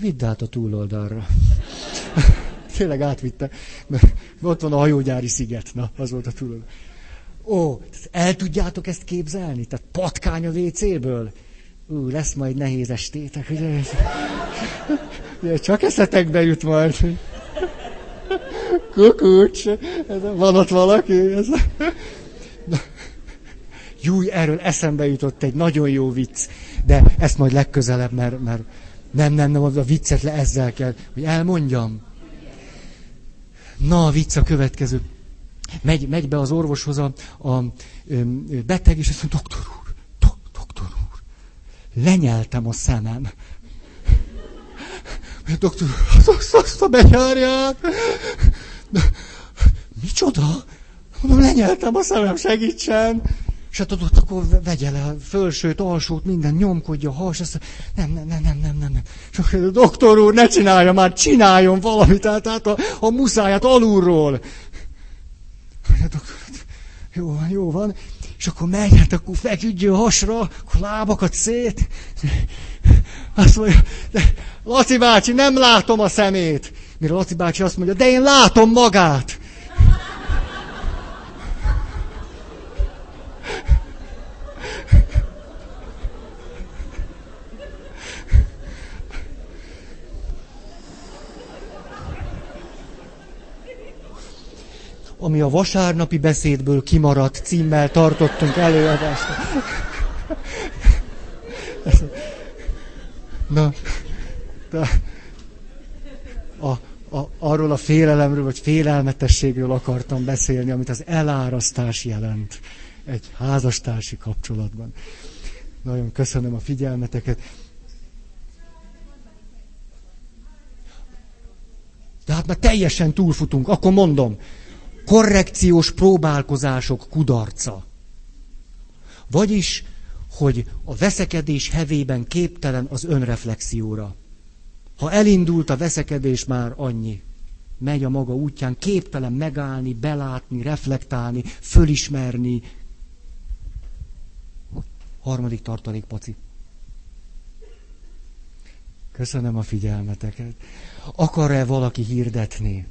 vidd át a túloldalra. Tényleg átvitte, mert ott van a hajógyári sziget, na, az volt a túloldal. Ó, el tudjátok ezt képzelni? Tehát patkány a WC-ből? Ú, lesz majd nehéz estétek, ugye? ugye csak eszetekbe jut majd. Kukucs, van ott valaki? Ez... Júj, erről eszembe jutott egy nagyon jó vicc, de ezt majd legközelebb, mert, mert nem, nem, nem, a viccet le ezzel kell, hogy elmondjam. Na, a vicc a következő. Megy, megy be az orvoshoz a, a, a beteg, és azt mondja, doktor úr, do, doktor úr, lenyeltem a szemem. A doktor úr, azt, azt a benyárját. Micsoda? Mondom, lenyeltem a szemem, segítsen. És hát ott akkor vegye le a fölsőt, alsót, minden, nyomkodja a has, azt nem, nem, nem, nem, nem, nem. És akkor, doktor úr, ne csinálja már, csináljon valamit, tehát, tehát a, a muszáját alulról. A doktor, jó van, jó van. És akkor megy, hát akkor feküdjön hasra, akkor lábakat szét. Azt mondja, de Laci bácsi, nem látom a szemét. Mire Laci bácsi azt mondja, de én látom magát. Ami a vasárnapi beszédből kimaradt címmel tartottunk előadást. Na, de a, a, arról a félelemről, vagy félelmetességről akartam beszélni, amit az elárasztás jelent egy házastársi kapcsolatban. Nagyon köszönöm a figyelmeteket. De hát már teljesen túlfutunk, akkor mondom, korrekciós próbálkozások kudarca. Vagyis, hogy a veszekedés hevében képtelen az önreflexióra. Ha elindult a veszekedés, már annyi. Megy a maga útján, képtelen megállni, belátni, reflektálni, fölismerni. Harmadik tartalék, paci. Köszönöm a figyelmeteket. Akar-e valaki hirdetni?